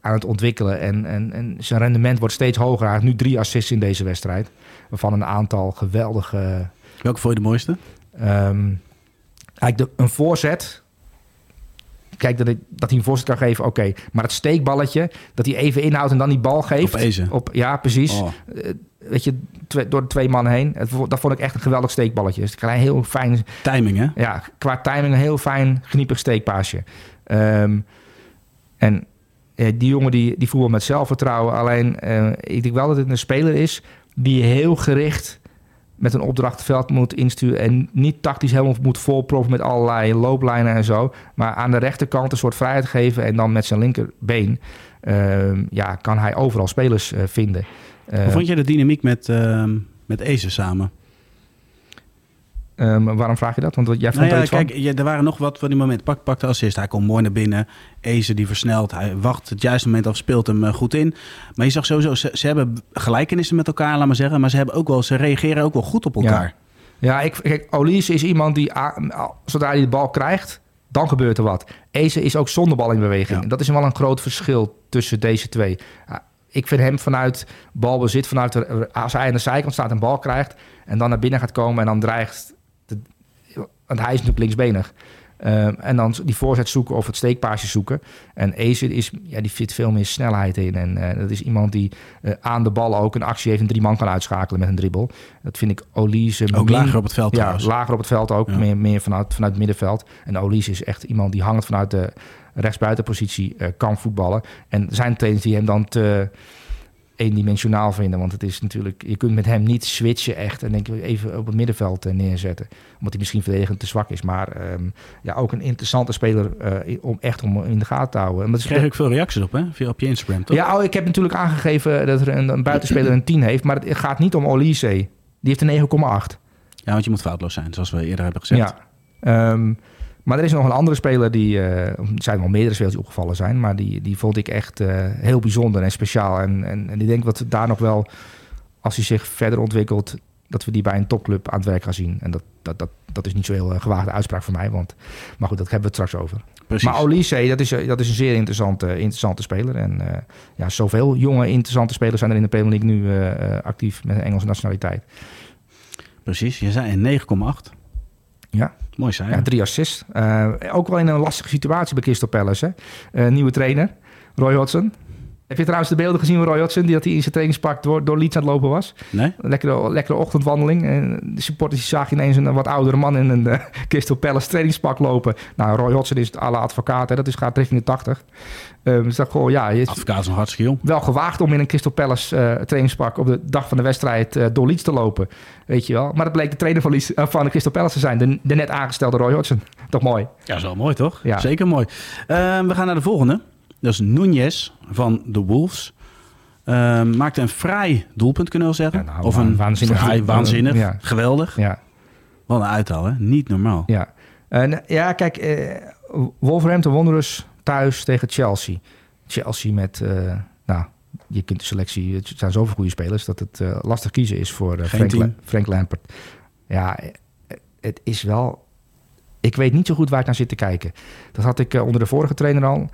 aan het ontwikkelen. En, en, en zijn rendement wordt steeds hoger. Hij heeft nu drie assists in deze wedstrijd. Waarvan een aantal geweldige... Welke vond je de mooiste? ehm, eigenlijk de, een voorzet... Kijk, dat, ik, dat hij een voorzet kan geven, oké. Maar het steekballetje, dat hij even inhoudt en dan die bal geeft. Op Eze. Op, ja, precies. Oh, Eh, weet je, twee- door de twee mannen heen. Dat vond ik echt een geweldig steekballetje. Dus een heel fijn timing, hè? ja, qua timing een heel fijn, geniepig steekpaasje. Ehm, en die jongen die, die voetbal met zelfvertrouwen. Alleen, eh, ik denk wel dat het een speler is die heel gericht met een opdracht het veld moet insturen. En niet tactisch helemaal moet volproppen met allerlei looplijnen en zo. Maar aan de rechterkant een soort vrijheid geven. En dan met zijn linkerbeen ehm, ja, kan hij overal spelers eh, vinden. Eh, Hoe vond je de dynamiek met, ehm met Eze samen? Ehm, waarom vraag je dat? Want jij vond Nou ja, iets van? kijk, er waren nog wat van die momenten. Pak, pak de assist, hij komt mooi naar binnen. Eze die versnelt, hij wacht het juiste moment af, speelt hem eh, goed in. Maar je zag sowieso, ze, ze hebben gelijkenissen met elkaar, laat maar zeggen. Maar ze, hebben ook wel, ze reageren ook wel goed op elkaar. Ja, ik, kijk, Olise is iemand die, zodra hij de bal krijgt, dan gebeurt er wat. Eze is ook zonder bal in beweging. Ja. Dat is wel een groot verschil tussen deze twee. Ik vind hem vanuit balbezit, vanuit de, als hij aan de zijkant staat en bal krijgt... en dan naar binnen gaat komen en dan dreigt... Want hij is natuurlijk linksbenig. Ehm, en dan die voorzet zoeken of het steekpaasje zoeken. En Eze is, ja, die zit veel meer snelheid in. En eh, dat is iemand die eh, aan de bal ook een actie heeft... drie man kan uitschakelen met een dribbel. Dat vind ik Olise... Ook min- lager op het veld ja, trouwens. lager op het veld ook. Ja. Meer, meer vanuit, vanuit het middenveld. En Olise is echt iemand die hangend vanuit de rechtsbuitenpositie eh, kan voetballen. En zijn trainers die hem dan te eendimensionaal vinden. Want het is natuurlijk, je kunt met hem niet switchen echt. En denk ik even op het middenveld eh, neerzetten. Omdat hij misschien verdedigend te zwak is. Maar ehm, ja, ook een interessante speler eh, om echt om in de gaten te houden. En dat kreeg ik veel reacties op, hè? Via op je Instagram, toch? ja, oh, ik heb natuurlijk aangegeven dat er een, een buitenspeler een 10 heeft. Maar het gaat niet om Olise. Die heeft een 9,8. Ja, want je moet foutloos zijn, zoals we eerder hebben gezegd. Ja. Ehm, maar er is nog een andere speler die... eh, er zijn wel meerdere spelers die opgevallen zijn... maar die, die vond ik echt eh, heel bijzonder en speciaal. En, en, en ik denk dat daar nog wel... als hij zich verder ontwikkelt... dat we die bij een topclub aan het werk gaan zien. En dat, dat, dat, dat is niet zo heel eh, gewaagde uitspraak voor mij. Want, maar goed, dat hebben we het straks over. Precies. Maar Olise, dat is, dat is een zeer interessante, interessante speler. En ja, zoveel jonge interessante spelers zijn er in de Premier League nu actief met een Engelse nationaliteit. Precies, je zei een 9,8. Ja. Mooi cijfer. Ja, drie assists. Eh, ook wel in een lastige situatie bij Crystal Palace. Hè? Eh, nieuwe trainer, Roy Hodgson. Heb je trouwens de beelden gezien van Roy Hodgson... die dat hij in zijn trainingspak door, door Leeds aan het lopen was? Nee? Lekkere, lekkere ochtendwandeling. En de supporters zagen ineens een wat oudere man... in een eh, Crystal Palace trainingspak lopen. Nou, Roy Hodgson is alle advocaat. Hè? Dat is, gaat richting de 80. Eh, dus dat gewoon, ja, je Advocaat is hartstikke jong. wel gewaagd om in een Crystal Palace eh, trainingspak... op de dag van de wedstrijd eh, door Leeds te lopen. Weet je wel. Maar dat bleek de trainer van, Leeds, van de Crystal Palace te zijn. De, de net aangestelde Roy Hodgson. Toch mooi. Ja, dat is wel mooi, toch? Ja. Zeker mooi. Ehm, we gaan naar de volgende. Dat is Nunez van de Wolves. Ehm, maakte een vrij doelpunt, kunnen we wel zeggen. Ja, nou, of een waanzinnig vrij waanzinnig. Ja. Geweldig. Ja, Wat een uithaal, hè? Niet normaal. ja. En, ja kijk, eh, Wolverhampton Wanderers thuis tegen Chelsea. Chelsea met, eh, nou, je kunt de selectie... Het zijn zoveel goede spelers dat het eh, lastig kiezen is voor Frank. La- Frank Lampert. Ja, het is wel... Ik weet niet zo goed waar ik naar zit te kijken. Dat had ik onder de vorige trainer al.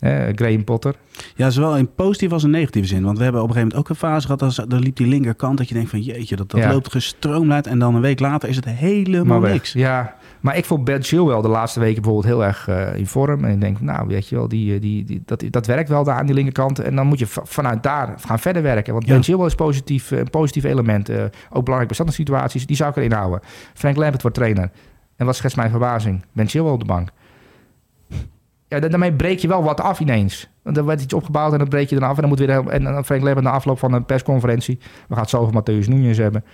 Eh, Graham Potter. Ja, zowel in positieve als in negatieve zin. Want we hebben op een gegeven moment ook een fase gehad... Als, dan liep die linkerkant dat je denkt van... jeetje, dat, dat Ja. loopt gestroomlijnd. En dan een week later is het helemaal niks. Ja, maar ik vond Ben Chilwell de laatste weken bijvoorbeeld heel erg eh, in vorm. En ik denk, nou, weet je wel, die, eh, die, die, dat, dat werkt wel daar aan die linkerkant. En dan moet je va- vanuit daar gaan verder werken. Want Ja. Ben Chilwell is positief, eh, een positief element. ook belangrijk bij standaardsituaties. Die zou ik erin houden. Frank Lampert wordt trainer. En wat schetst mijn verbazing? Ben Chilwell op de bank. Ja, daarmee breek je wel wat af ineens. Want er werd iets opgebouwd en dan breek je dan af. En dan moet weer en dan Frank na afloop van een persconferentie. We gaan het zo over Matthäus Nunes hebben.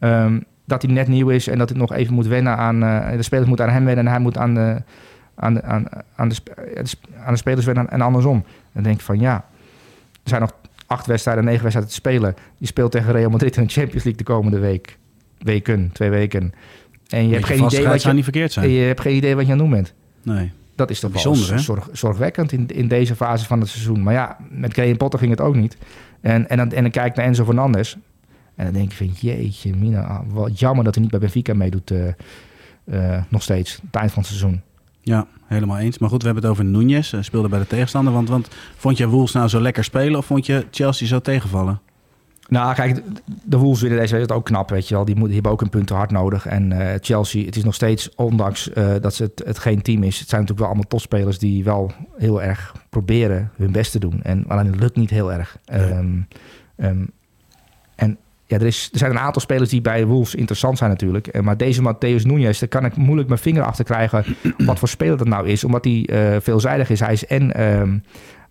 Um, dat hij net nieuw is en dat hij nog even moet wennen aan... Uh, de spelers moeten aan hem wennen en hij moet aan de, aan de, aan, aan de, aan de spelers wennen en andersom. Dan denk ik van ja, er zijn nog acht wedstrijden, negen wedstrijden te spelen. Je speelt tegen Real Madrid in de Champions League de komende week. Weken, twee weken. En je hebt geen idee wat je, niet verkeerd zijn. je hebt geen idee wat je aan het doen bent. Nee. Dat is toch bijzonder, wel zorg, zorgwekkend in, in deze fase van het seizoen. Maar ja, met Graham Potter ging het ook niet. En, en, dan, en dan kijk ik naar Enzo Fernandes. En dan denk je van, jeetje, Mina, ah, wat jammer dat hij niet bij Benfica meedoet. Uh, uh, nog steeds, het eind van het seizoen. Ja, helemaal eens. Maar goed, we hebben het over Nunez. Uh, speelde bij de tegenstander. Want, want vond je Wolves nou zo lekker spelen of vond je Chelsea zo tegenvallen? Nou, kijk, de Wolves winnen deze wedstrijd ook knap, weet je wel. Die, hebben ook een punten hard nodig. En uh, Chelsea, het is nog steeds, ondanks uh, dat ze het, het, geen team is... het zijn natuurlijk wel allemaal topspelers die wel heel erg proberen hun best te doen. En alleen het lukt niet heel erg. Nee. Um, um, en ja, er, is, er zijn een aantal spelers die bij Wolves interessant zijn natuurlijk. Uh, maar deze Matthäus Nunes, daar kan ik moeilijk mijn vinger achter krijgen... wat voor speler dat nou is. Omdat hij uh, veelzijdig is. Hij is en... Um,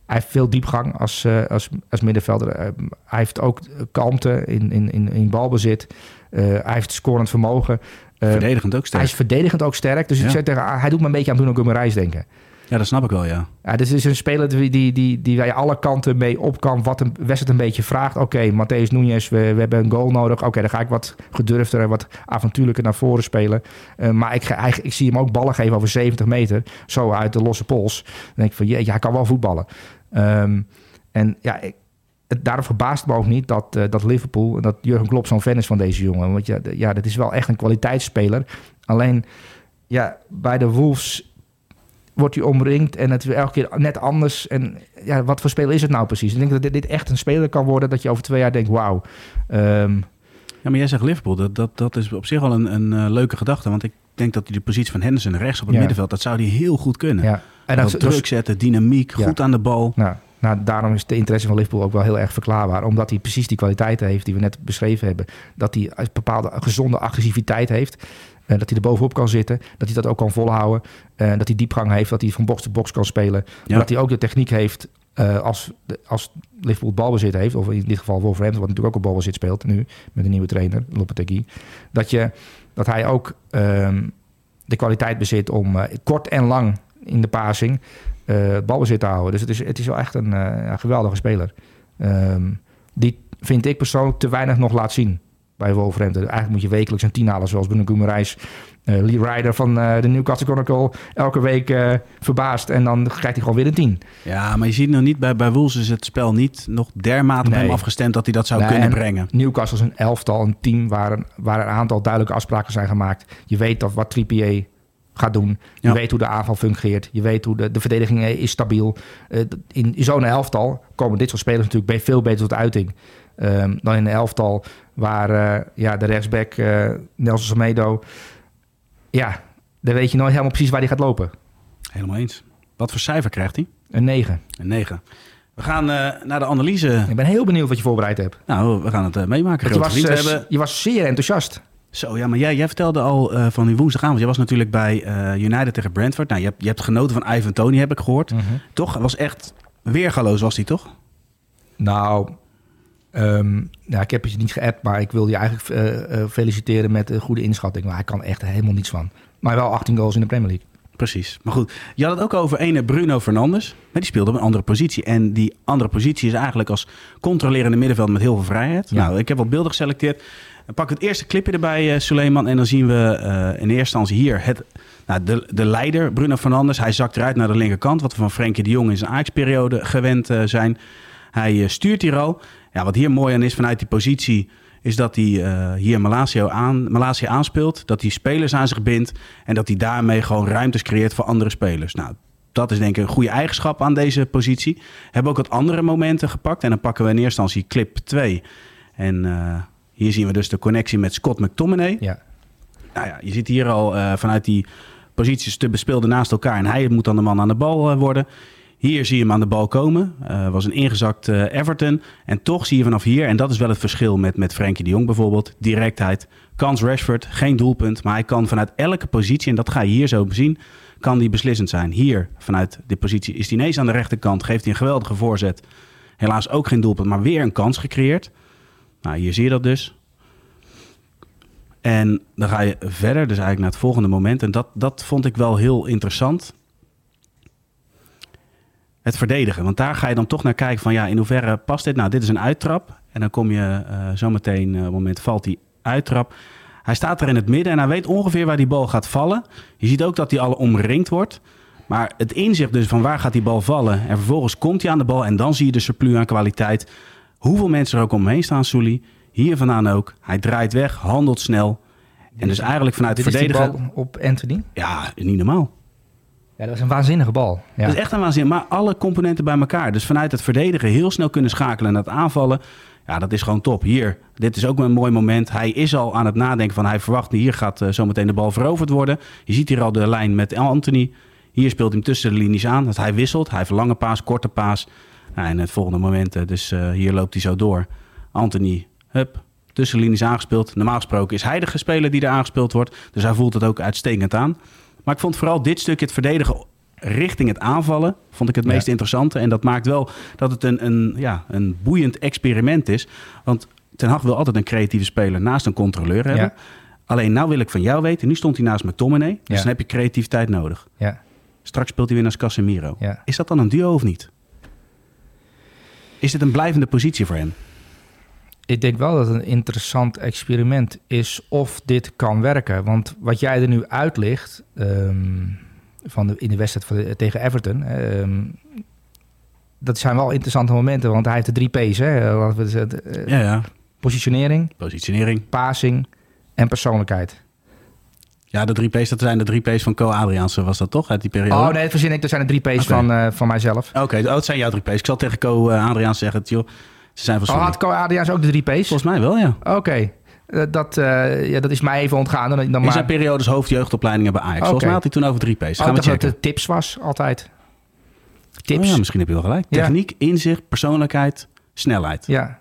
hij heeft veel diepgang als, uh, als, als middenvelder. Uh, hij heeft ook kalmte in, in, in, in balbezit. Uh, hij heeft scorend vermogen. verdedigend ook sterk. Hij is verdedigend ook sterk. Dus ja. ik zeg tegen, hij doet me een beetje aan Bruno Guimaraes denken. Ja, dat snap ik wel, ja. ja dus het is een speler die, die, die, die waar je alle kanten mee op kan. Wat een wedstrijd een beetje vraagt. Oké, okay, Matthäus Nunes, we, we hebben een goal nodig. Oké, okay, dan ga ik wat gedurfder en wat avontuurlijker naar voren spelen. Uh, maar ik, ik zie hem ook ballen geven over 70 meter. Zo uit de losse pols. Dan denk ik van, ja, hij kan wel voetballen. Um, en ja, ik, daarom verbaast me ook niet dat, uh, dat Liverpool... dat Jurgen Klopp zo'n fan is van deze jongen. Want ja, ja, dat is wel echt een kwaliteitsspeler. Alleen, ja, bij de Wolves wordt hij omringd en het is elke keer net anders. En ja, wat voor speler is het nou precies? Ik denk dat dit, echt een speler kan worden dat je over twee jaar denkt, wauw. Um, ja, maar jij zegt Liverpool, dat, dat, dat is op zich al een, een uh, leuke gedachte. Want ik denk dat hij de positie van Henderson rechts op het ja. middenveld, dat zou hij heel goed kunnen. Ja. En dat, druk dus- zetten, dynamiek, ja. goed aan de bal. Nou, nou, daarom is de interesse van Liverpool ook wel heel erg verklaarbaar. Omdat hij precies die kwaliteiten heeft die we net beschreven hebben. Dat hij een bepaalde gezonde agressiviteit heeft. Uh, dat hij er bovenop kan zitten. Dat hij dat ook kan volhouden. Uh, dat hij diepgang heeft. Dat hij van box to box kan spelen. Ja. Dat hij ook de techniek heeft uh, als, als Liverpool balbezit heeft. Of in dit geval Wolverhampton, wat natuurlijk ook op balbezit speelt nu. Met een nieuwe trainer, Lopetegui. Dat, je, dat hij ook um, de kwaliteit bezit om kort en lang in de passing het balbezit te houden. Dus het is, het is wel echt een ja, geweldige speler. Um, die vind ik persoonlijk te weinig nog laat zien bij Wolverhampton. Eigenlijk moet je wekelijks een tien halen, zoals Bruno Guimaraes. Uh, Lee Ryder van uh, de Newcastle Chronicle elke week uh, verbaasd. En dan krijgt hij gewoon weer een 10. Ja, maar je ziet nog niet, bij, bij Wolves is het spel niet nog dermate nee. op hem afgestemd dat hij dat zou nee, kunnen brengen. Newcastle is een elftal, een team waar een, waar een aantal duidelijke afspraken zijn gemaakt. Je weet dat wat Trippier gaat doen. Je ja. weet hoe de aanval fungeert. Je weet hoe de, de verdediging is stabiel. in zo'n elftal komen dit soort spelers natuurlijk veel beter tot uiting. Um, dan in een elftal waar uh, ja, de rechtsback uh, Nelson Semedo... Ja, dan weet je nooit helemaal precies waar hij gaat lopen. Helemaal eens. Wat voor cijfer krijgt hij? Een 9. Een 9. We gaan uh, naar de analyse. Ik ben heel benieuwd wat je voorbereid hebt. Nou, we gaan het uh, meemaken. Je was, uh, hebben... je was zeer enthousiast. Zo, ja, maar jij, jij vertelde al van die woensdagavond. Je was natuurlijk bij United tegen Brentford. Nou, je hebt, je hebt genoten van Ivan Tony, heb ik gehoord. Mm -hmm. Toch? Het was echt weergaloos, was hij toch? Nou, Um, ja, ik heb je niet geappt, maar ik wil je eigenlijk uh, uh, feliciteren met een goede inschatting. Maar hij kan echt helemaal niets van. Maar wel 18 goals in de Premier League. Precies. Maar goed, je had het ook over ene Bruno Fernandes. Maar die speelde op een andere positie. En die andere positie is eigenlijk als controlerende middenveld met heel veel vrijheid. Ja. Nou, ik heb wat beelden geselecteerd. Pak het eerste clipje erbij, uh, Suleiman. En dan zien we uh, in eerste instantie hier het, nou, de, de leider, Bruno Fernandes. Hij zakt eruit naar de linkerkant. Wat we van Frenkie de Jong in zijn Ajax-periode gewend uh, zijn. Hij stuurt hier al. Ja, wat hier mooi aan is vanuit die positie, is dat hij uh, hier Malaysia, aan, Malaysia aanspeelt. Dat hij spelers aan zich bindt en dat hij daarmee gewoon ruimtes creëert voor andere spelers. Nou, dat is denk ik een goede eigenschap aan deze positie. Hebben ook wat andere momenten gepakt. En dan pakken we in eerste instantie clip 2. En uh, hier zien we dus de connectie met Scott McTominay. Ja. Nou ja, je ziet hier al uh, vanuit die posities te bespeelden naast elkaar. En hij moet dan de man aan de bal worden. Hier zie je hem aan de bal komen. Uh, was een ingezakt uh, Everton. En toch zie je vanaf hier, en dat is wel het verschil met, met Frenkie de Jong bijvoorbeeld, directheid. Kans Rashford, geen doelpunt, maar hij kan vanuit elke positie, en dat ga je hier zo zien, kan die beslissend zijn. Hier, vanuit de positie, is die ineens aan de rechterkant. Geeft hij een geweldige voorzet. Helaas ook geen doelpunt, maar weer een kans gecreëerd. Nou, hier zie je dat dus. En dan ga je verder, dus eigenlijk naar het volgende moment. En dat, dat vond ik wel heel interessant. Het verdedigen. Want daar ga je dan toch naar kijken van ja, in hoeverre past dit? Nou, dit is een uittrap. En dan kom je uh, zometeen, uh, op het moment valt die uittrap. Hij staat er in het midden en hij weet ongeveer waar die bal gaat vallen. Je ziet ook dat hij al omringd wordt. Maar het inzicht dus van waar gaat die bal vallen. En vervolgens komt hij aan de bal en dan zie je de surplus aan kwaliteit. Hoeveel mensen er ook omheen staan, Souli. Hier vandaan ook. Hij draait weg, handelt snel. En dus eigenlijk vanuit Dit verdedigen... Op Anthony? Ja, niet normaal. Ja, dat was een waanzinnige bal. Ja. Dat is echt een waanzin. Maar alle componenten bij elkaar. Dus vanuit het verdedigen heel snel kunnen schakelen naar het aanvallen. Ja, dat is gewoon top. Hier, dit is ook een mooi moment. Hij is al aan het nadenken van hij verwacht hier gaat uh, zometeen de bal veroverd worden. Je ziet hier al de lijn met Anthony. Hier speelt hij tussen de linies aan. Dat hij wisselt. Hij heeft lange paas, korte paas. Nou, en het volgende moment, uh, dus uh, hier loopt hij zo door. Anthony, hup, tussen linies aangespeeld. Normaal gesproken is hij de speler die er aangespeeld wordt. Dus hij voelt het ook uitstekend aan. Maar ik vond vooral dit stukje, het verdedigen richting het aanvallen, vond ik het meest ja. interessante. En dat maakt wel dat het een, een, ja, een boeiend experiment is. Want Ten Hag wil altijd een creatieve speler naast een controleur hebben. Ja. Alleen nou wil ik van jou weten, nu stond hij naast McTominay. Dus ja. dan heb je creativiteit nodig. Ja. Straks speelt hij weer naast Casemiro. Is dat dan een duo of niet? Is dit een blijvende positie voor hem? Ik denk wel dat het een interessant experiment is of dit kan werken. Want wat jij er nu uitlicht um, van de, in de wedstrijd van de, tegen Everton... Um, dat zijn wel interessante momenten, want hij heeft de drie P's. Hè? Wat we zeggen, uh, ja, ja. Positionering, Positionering, passing en persoonlijkheid. Ja, de drie P's, dat zijn de drie P's van Co Adriaanse, was dat toch uit die periode? Oh nee, dat verzin ik. Dat zijn de drie P's okay. van, uh, van mijzelf. Oké, okay, oh, dat zijn jouw drie P's. Ik zal tegen Co Adriaanse zeggen, joh, ze zijn van Oh, had Co Adriaanse ook de drie P's? Volgens mij wel, ja. Oké. Okay. Uh, dat, uh, ja, dat is mij even ontgaan. Dan, dan In zijn periodes hoofdjeugdopleidingen bij Ajax. Okay. Volgens mij had hij toen over drie P's. Gaan oh, we checken. dat het tips was, altijd. Tips. Oh, ja, misschien heb je wel gelijk. Ja. Techniek, inzicht, persoonlijkheid, snelheid. Ja,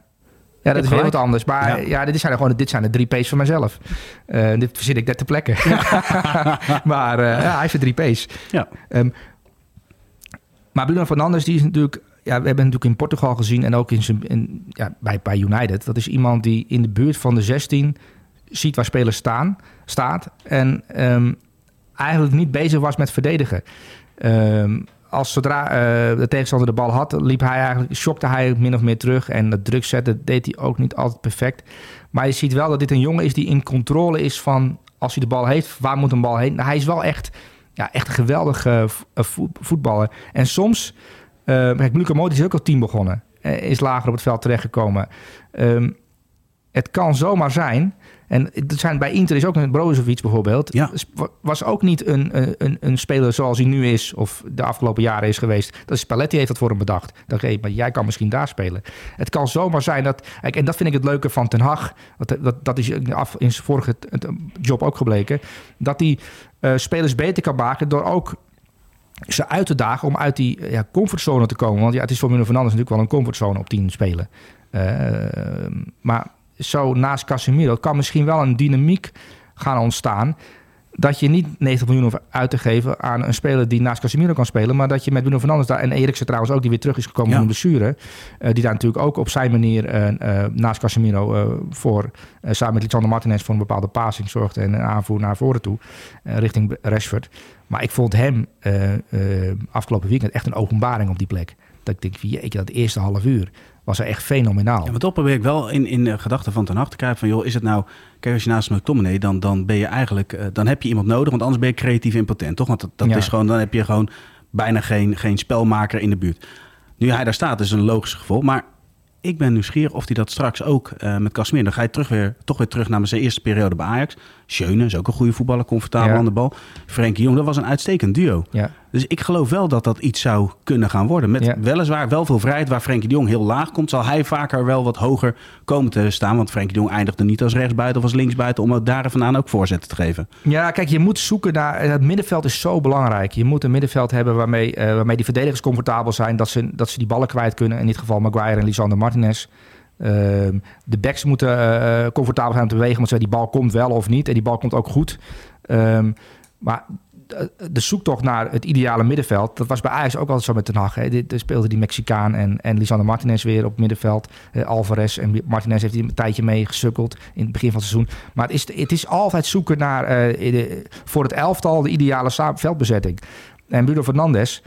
ja, dat is weer wat anders. Maar ja. ja, dit, zijn gewoon, dit zijn de drie P's van mezelf. Uh, dit verzin ik net ter plekke. maar uh, ja, hij heeft de drie P's. Ja. Um, maar Bruno Fernandes, die is natuurlijk... Ja, we hebben natuurlijk in Portugal gezien en ook in zijn, ja, bij, bij United. Dat is iemand die in de buurt van de 16 ziet waar spelers staan, staat. En um, eigenlijk niet bezig was met verdedigen. Um, als zodra uh, de tegenstander de bal had, liep hij eigenlijk, shockte hij min of meer terug. En dat druk zetten deed hij ook niet altijd perfect. Maar je ziet wel dat dit een jongen is die in controle is van als hij de bal heeft, waar moet een bal heen? Nou, hij is wel echt, ja, echt een geweldige voetballer. En soms, kijk, Luca Modric is ook al team begonnen. Uh, is lager op het veld terechtgekomen. Um, het kan zomaar zijn. En het zijn, bij Inter is ook een Brozovic bijvoorbeeld. Ja. Was ook niet een, een, een speler zoals hij nu is. Of de afgelopen jaren is geweest. Dat is Spalletti heeft dat voor hem bedacht. Dat hey, maar jij kan misschien daar spelen. Het kan zomaar zijn dat... En dat vind ik het leuke van Ten Hag. Dat, dat, dat is af, in zijn vorige job ook gebleken. Dat hij uh, spelers beter kan maken door ook ze uit te dagen om uit die ja, comfortzone te komen. Want ja, het is voor Bruno Fernandes natuurlijk wel een comfortzone op 10 spelen. Uh, maar zo naast Casemiro kan misschien wel een dynamiek gaan ontstaan. Dat je niet 90 miljoen hoeft uit te geven aan een speler die naast Casemiro kan spelen. Maar dat je met Bruno Fernandes daar. En Eriksen trouwens ook, die weer terug is gekomen ja. van de blessure. Uh, die daar natuurlijk ook op zijn manier uh, naast Casemiro voor. samen met Lisandro Martinez voor een bepaalde passing zorgde. En een aanvoer naar voren toe. richting Rashford. Maar ik vond hem afgelopen weekend echt een openbaring op die plek. Dat ik denk, jeetje, dat eerste half uur was er echt fenomenaal. Ja, maar toch probeer ik wel in, in de gedachten van ten te kijken van... joh, is het nou... Kijk, als je naast McTominay, dan, dan ben je eigenlijk... Uh, dan heb je iemand nodig, want anders ben je creatief impotent, toch? Want dat, dat ja. is gewoon... Dan heb je gewoon bijna geen, geen spelmaker in de buurt. Nu hij daar staat, is een logisch gevolg. Maar ik ben nieuwsgierig of hij dat straks ook uh, met Casemiro... Dan ga je terug weer, toch weer terug naar zijn eerste periode bij Ajax. Schöne is ook een goede voetballer, comfortabel ja. aan de bal. Frenkie Jong, dat was een uitstekend duo. Ja. Dus ik geloof wel dat dat iets zou kunnen gaan worden. Met ja. weliswaar wel veel vrijheid. Waar Frenkie de Jong heel laag komt, zal hij vaker wel wat hoger komen te staan. Want Frenkie de Jong eindigde niet als rechtsbuiten of als linksbuiten... om daar vandaan ook voorzetten te geven. Ja, kijk, je moet zoeken naar... Het middenveld is zo belangrijk. Je moet een middenveld hebben waarmee, uh, waarmee die verdedigers comfortabel zijn... Dat ze, dat ze die ballen kwijt kunnen. In dit geval Maguire en Lisandro Martinez... Uh, de backs moeten uh, comfortabel zijn om te bewegen, want die bal komt wel of niet. En die bal komt ook goed. Um, maar de zoektocht naar het ideale middenveld, dat was bij Ajax ook altijd zo met Ten Hag. Hè. Er speelde die Mexicaan en, en Lisandro Martinez weer op middenveld. Uh, Alvarez en Martinez heeft hij een tijdje mee gesukkeld in het begin van het seizoen. Maar het is, het is altijd zoeken naar voor het elftal de ideale veldbezetting. En Bruno Fernandes,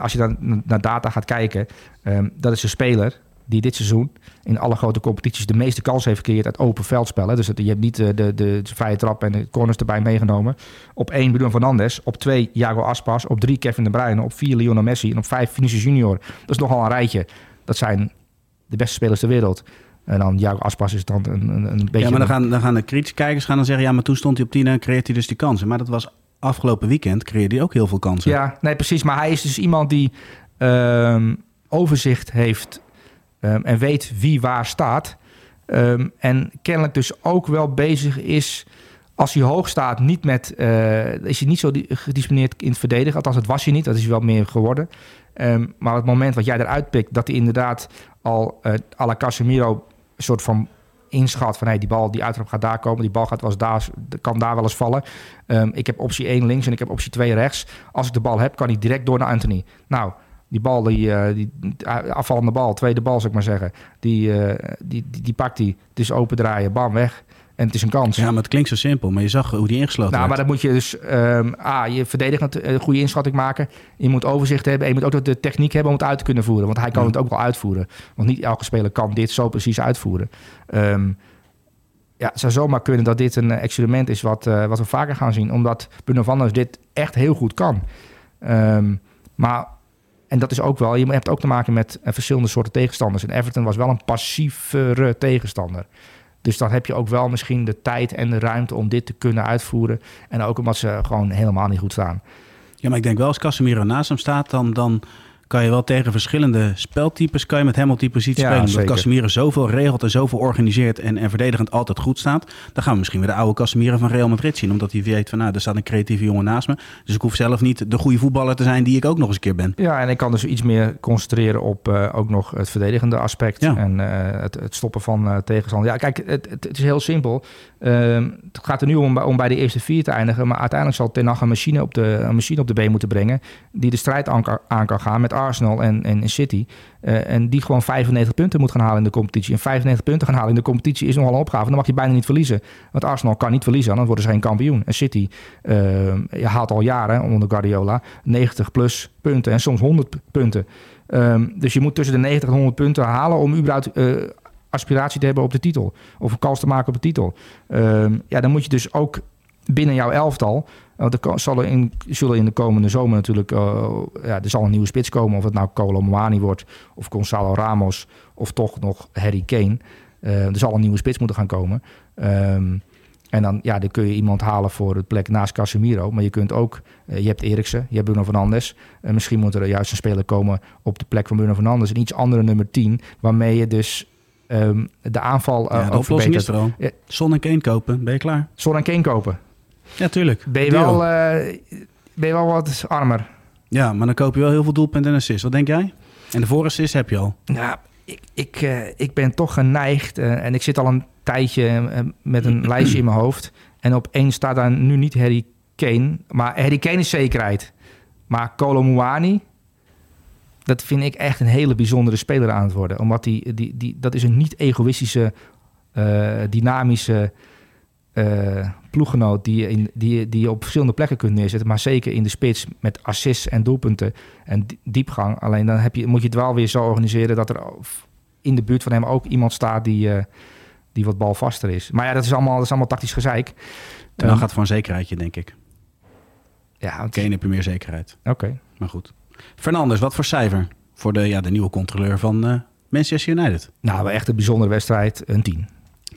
als je dan naar data gaat kijken, um, dat is een speler die dit seizoen in alle grote competities de meeste kans heeft gecreëerd uit open veldspellen. Dus je hebt niet de, de, de vrije trap en de corners erbij meegenomen. Op één Bruno Fernandes, op twee Jago Aspas, op drie Kevin De Bruyne, op vier Lionel Messi en op vijf Vinicius Junior. Dat is nogal een rijtje. Dat zijn de beste spelers ter wereld. En dan Jago Aspas is dan een, een, een beetje... Ja, maar dan gaan, dan gaan de kritische kijkers gaan dan zeggen... ja, maar toen stond hij op 10 en creëert hij dus die kansen. Maar dat was afgelopen weekend, creëerde hij ook heel veel kansen. Ja, nee, precies. Maar hij is dus iemand die um, overzicht heeft um, en weet wie waar staat. Um, en kennelijk dus ook wel bezig is, als hij hoog staat, niet met, uh, is hij niet zo gedisciplineerd in het verdedigen. Althans, het was hij niet, dat is wel meer geworden. Um, maar het moment wat jij eruit pikt, dat hij inderdaad al uh, la Casemiro een soort van inschat van hey, die bal, die uittrap gaat daar komen, die bal gaat wel daar, kan daar wel eens vallen. Ik heb optie 1 links en ik heb optie 2 rechts. Als ik de bal heb, kan hij direct door naar Anthony. Nou, die bal, die, uh, die afvallende bal, tweede bal zou ik maar zeggen, die, uh, die, die, die, pakt hij. Het is open draaien, bam, weg. En het is een kans. Ja, maar het klinkt zo simpel. Maar je zag hoe die ingesloten nou, werd. maar dan moet je dus... Um, ah, je verdedigt een goede inschatting maken. Je moet overzicht hebben. En je moet ook de techniek hebben om het uit te kunnen voeren. Want hij kan ja. het ook wel uitvoeren. Want niet elke speler kan dit zo precies uitvoeren. Um, ja, het zou zomaar kunnen dat dit een experiment is wat, uh, wat we vaker gaan zien. Omdat Bruno van dit echt heel goed kan. Um, maar en dat is ook wel, je hebt ook te maken met uh, verschillende soorten tegenstanders. En Everton was wel een passievere tegenstander. Dus dan heb je ook wel misschien de tijd en de ruimte om dit te kunnen uitvoeren. En ook omdat ze gewoon helemaal niet goed staan. Ja, maar ik denk wel als Casemiro naast hem staat, dan, dan kan je wel tegen verschillende speltypes kan je met hem op die positie Ja, spelen. Omdat. Casemiro zoveel regelt en zoveel organiseert en, en verdedigend altijd goed staat. Dan gaan we misschien weer de oude Casemiro van Real Madrid zien. Omdat hij weet van nou, er staat een creatieve jongen naast me. Dus ik hoef zelf niet de goede voetballer te zijn die ik ook nog eens een keer ben. Ja, en ik kan dus iets meer concentreren op eh, ook nog het verdedigende aspect. Ja. En eh, het, het stoppen van eh tegenstander. Ja, kijk, het, het, het is heel simpel. Ehm, het gaat er nu om, om bij de eerste vier te eindigen. Maar uiteindelijk zal Ten Hag een machine op de, een machine op de been moeten brengen. Die de strijd aan, kan- aan kan gaan met Arsenal en, en City. Eh, en die gewoon 95 punten moet gaan halen in de competitie. En 95 punten gaan halen in de competitie is nogal een opgave. Dan mag je bijna niet verliezen. Want Arsenal kan niet verliezen, anders worden ze geen kampioen. En City eh, je haalt al jaren onder Guardiola 90 plus punten en soms 100 p- punten. Ehm, dus je moet tussen de 90 en 100 punten halen om überhaupt eh, aspiratie te hebben op de titel. Of een kans te maken op de titel. Ehm, ja, dan moet je dus ook binnen jouw elftal. Want er zal er in, zullen in de komende zomer natuurlijk. eh, ja, er zal een nieuwe spits komen. Of het nou Kolo Muani wordt. Of Gonzalo Ramos. Of toch nog Harry Kane. Eh, er zal een nieuwe spits moeten gaan komen. Ehm, en dan, ja, dan kun je iemand halen voor het plek naast Casemiro. Maar je kunt ook, eh, je hebt Eriksen, je hebt Bruno Fernandes. En misschien moet er juist een speler komen op de plek van Bruno Fernandes. Een iets andere nummer 10. Waarmee je dus ehm, de aanval eh, Ja, de oplossing is er al. Son en Kane kopen, ben je klaar? Son en Kane kopen. Ja, tuurlijk. Ben je, wel, eh, ben je wel wat armer? Ja, maar dan koop je wel heel veel doelpunten en assists. Wat denk jij? En de voorassist heb je al. Nou, ik, ik, eh, ik ben toch geneigd. eh, en ik zit al een tijdje met een lijstje in mijn hoofd. En op één staat daar nu niet Harry Kane. Maar Harry Kane is zekerheid. Maar Kolo Muani... Dat vind ik echt een hele bijzondere speler aan het worden. Omdat die, die, die, dat is een niet-egoïstische, dynamische ploeggenoot... Die je, in, die, die je op verschillende plekken kunt neerzetten. Maar zeker in de spits met assists en doelpunten en di- diepgang. Alleen dan heb je, moet je het wel weer zo organiseren... dat er in de buurt van hem ook iemand staat die, eh, die wat balvaster is. Maar ja, dat is allemaal, dat is allemaal tactisch gezeik. En dan Ehm, gaat voor een zekerheidje, denk ik. ja, want- Kane heb je meer zekerheid. Oké. Maar goed. Fernandes, wat voor cijfer voor de, ja, de nieuwe controleur van eh, Manchester United? Nou, echt een bijzondere wedstrijd. Een 10.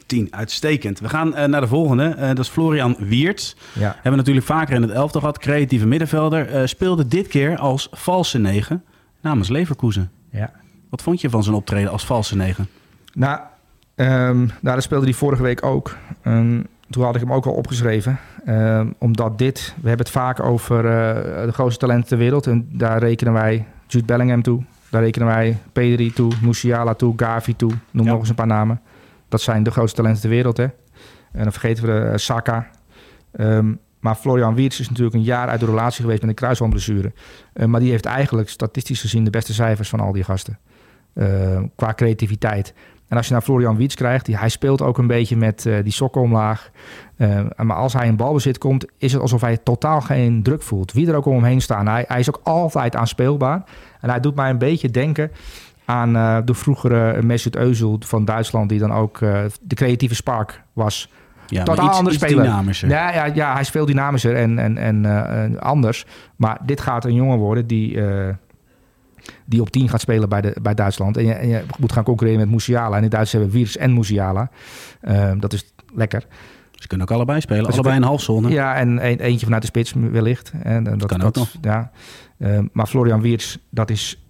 10, uitstekend. We gaan eh, naar de volgende. Eh, dat is Florian Wiertz. Ja. Hebben we natuurlijk vaker in het elftal gehad. Creatieve middenvelder. Eh, speelde dit keer als valse negen namens Leverkusen. ja. Wat vond je van zijn optreden als valse negen? Nou, ehm, nou, dat speelde hij vorige week ook. Ehm, toen had ik hem ook al opgeschreven. Ehm, omdat dit, we hebben het vaak over de grootste talenten ter wereld. En daar rekenen wij Jude Bellingham toe. Daar rekenen wij Pedri toe, Musiala toe, Gavi toe. Noem Ja. nog eens een paar namen. Dat zijn de grootste talenten ter wereld, hè. En dan vergeten we de Saka. Ehm, Maar Florian Wiertz is natuurlijk een jaar uit de relatie geweest met een kruisbandblessure. Uh, maar die heeft eigenlijk statistisch gezien de beste cijfers van al die gasten. Uh, qua creativiteit. En als je naar Florian Wiets krijgt, die, hij speelt ook een beetje met uh, die sokken omlaag. Uh, maar als hij in balbezit komt, is het alsof hij totaal geen druk voelt. Wie er ook om hem heen staan. Hij, hij is ook altijd aanspeelbaar. En hij doet mij een beetje denken aan uh, de vroegere Mesut Özil van Duitsland... die dan ook de creatieve spark was. Ja, Totaal iets, andere speler. dynamischer. Ja, ja, ja, hij speelt dynamischer en, en, en anders. Maar dit gaat een jongen worden die die op 10 gaat spelen bij, de, bij Duitsland. En je, en je moet gaan concurreren met Musiala. En in Duitsland hebben we Wiers en Musiala. Uh, dat is lekker. Ze kunnen ook allebei spelen, dus allebei een halfzone. Ja, en een, eentje vanuit de spits wellicht. En, en dat kan ook nog. Ja. Uh, maar Florian Wiers, dat is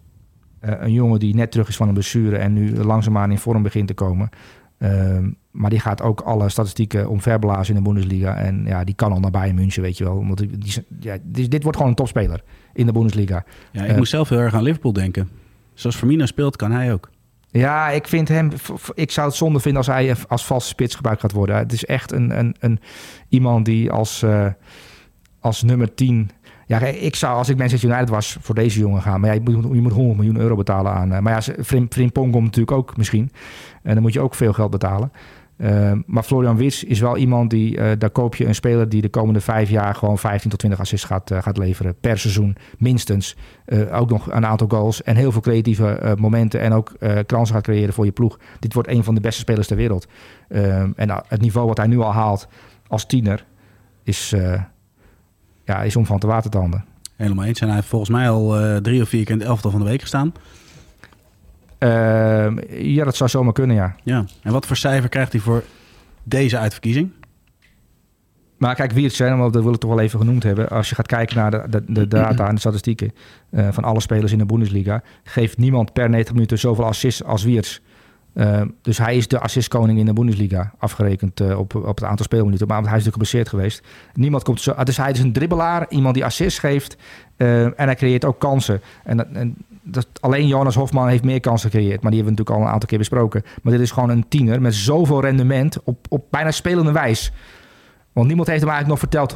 een jongen die net terug is van een blessure... en nu langzaamaan in vorm begint te komen. Ehm, maar die gaat ook alle statistieken omverblazen in de Bundesliga. En ja, die kan al naar Bayern München, weet je wel. Want die, ja, dit, dit, wordt gewoon een topspeler in de Bundesliga. Ja, ik uh, moest zelf heel erg aan Liverpool denken. Zoals Firmino speelt, kan hij ook. Ja, ik vind hem. Ik zou het zonde vinden als hij als valse spits gebruikt gaat worden. Het is echt een, een, een iemand die als, uh, als nummer 10. Ja, ik zou als ik Manchester United was voor deze jongen gaan. Maar ja, je moet, je moet 100 miljoen euro betalen aan. Uh, maar ja, Frimpong komt natuurlijk ook misschien. En dan moet je ook veel geld betalen. Uh, maar Florian Wits is wel iemand die, uh, daar koop je een speler die de komende vijf jaar gewoon 15 tot 20 assists gaat, uh, gaat leveren per seizoen, minstens. ook nog een aantal goals en heel veel creatieve momenten en ook kansen gaat creëren voor je ploeg. Dit wordt een van de beste spelers ter wereld. Ehm, en het niveau wat hij nu al haalt als tiener is, ja, is om van te watertanden. Helemaal eens. En hij heeft volgens mij al drie of vier keer in het elftal van de week gestaan. Uh, ja, dat zou zomaar kunnen, ja. ja. En wat voor cijfer krijgt hij voor deze uitverkiezing? Maar kijk, wie het zijn, dat wil ik toch wel even genoemd hebben. Als je gaat kijken naar de, de, de data en de statistieken uh, van alle spelers in de Bundesliga, geeft niemand per 90 minuten zoveel assists als Wiertz. Uh, dus hij is de assistkoning in de Bundesliga, afgerekend uh, op, op het aantal speelminuten. Maar hij is natuurlijk geblesseerd geweest. Niemand komt zo. Dus hij is een dribbelaar, iemand die assists geeft. Uh, en hij creëert ook kansen. En, en dat, alleen Jonas Hofman heeft meer kansen gecreëerd. Maar die hebben we natuurlijk al een aantal keer besproken. Maar dit is gewoon een tiener met zoveel rendement op, op bijna spelende wijs. Want niemand heeft hem eigenlijk nog verteld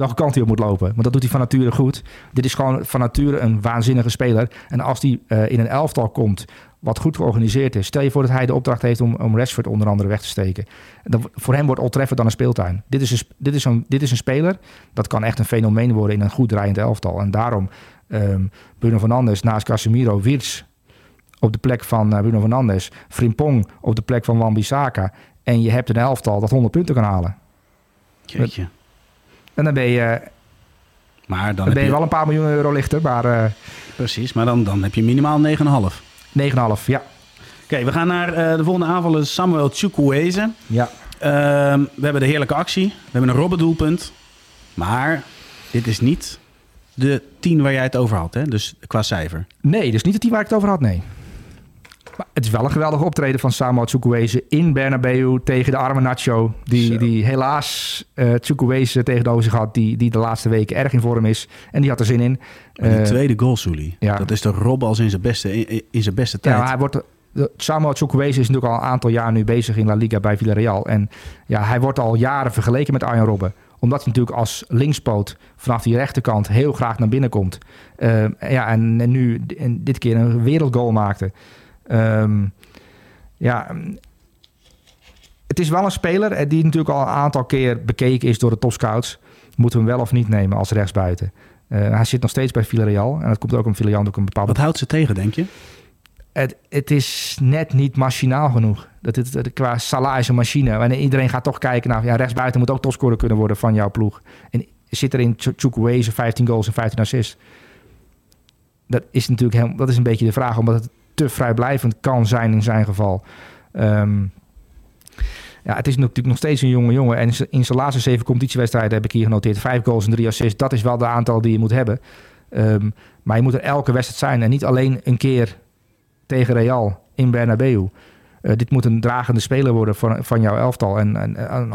welke kant hij op moet lopen. Want dat doet hij van nature goed. Dit is gewoon van nature een waanzinnige speler. En als hij uh, in een elftal komt wat goed georganiseerd is. Stel je voor dat hij de opdracht heeft om, om Rashford onder andere weg te steken. Voor hem wordt Old Trafford dan een speeltuin. Dit is een, dit, is een, dit is een speler, dat kan echt een fenomeen worden in een goed draaiend elftal. En daarom um, Bruno Fernandes naast Casemiro, Wirtz op de plek van uh, Bruno Fernandes, Frimpong op de plek van Wan-Bissaka. En je hebt een elftal dat 100 punten kan halen. Jeetje. En dan ben je, maar dan, dan ben je, je, wel een paar miljoen euro lichter. Maar, uh, Precies, maar dan, dan heb je minimaal 9,5. 9,5, ja. Oké, we gaan naar uh, de volgende aanvaller, Samuel Chukwueze. Ja. Uh, we hebben de heerlijke actie. We hebben een robbendoelpunt. Maar dit is niet de 10 waar jij het over had, hè? Dus qua cijfer. Nee, dus niet de 10 waar ik het over had, nee. Maar het is wel een geweldig optreden van Samuel Chukwueze in Bernabeu tegen de arme Nacho. Die, die helaas uh, Chukwueze tegenover zich had, die, die de laatste weken erg in vorm is. En die had er zin in. Maar die uh, tweede goal, Sully, ja. dat is de Rob als in zijn beste, in, in zijn beste tijd. Ja, hij wordt... Samuel Chukwueze is natuurlijk al een aantal jaar nu bezig in La Liga bij Villarreal. En ja, hij wordt al jaren vergeleken met Arjen Robben omdat hij natuurlijk als linkspoot vanaf die rechterkant heel graag naar binnen komt. Uh, ja, en, en nu en dit keer een wereldgoal maakte. Um, ja, het is wel een speler die natuurlijk al een aantal keer bekeken is door de topscouts. Moeten we hem wel of niet nemen als rechtsbuiten? Uh, hij zit nog steeds bij Villarreal. En dat komt ook om Villarreal ook een bepaalde... Wat houdt ze tegen, denk je? Het, het is net niet machinaal genoeg. Dat het, qua Salah is een machine. En iedereen gaat toch kijken naar... Ja, rechtsbuiten moet ook topscorer kunnen worden van jouw ploeg. En zit er in Chukwueze 15 goals en 15 assists? Dat is natuurlijk heel, dat is een beetje de vraag. Omdat het te vrijblijvend kan zijn in zijn geval. Um, ja, het is natuurlijk nog steeds een jonge jongen. En in zijn laatste zeven competitiewedstrijden heb ik hier genoteerd. Vijf goals en drie assists. Dat is wel de aantal die je moet hebben. Um, maar je moet er elke wedstrijd zijn. En niet alleen een keer tegen Real in Bernabeu. Uh, dit moet een dragende speler worden van, van jouw elftal. En, en,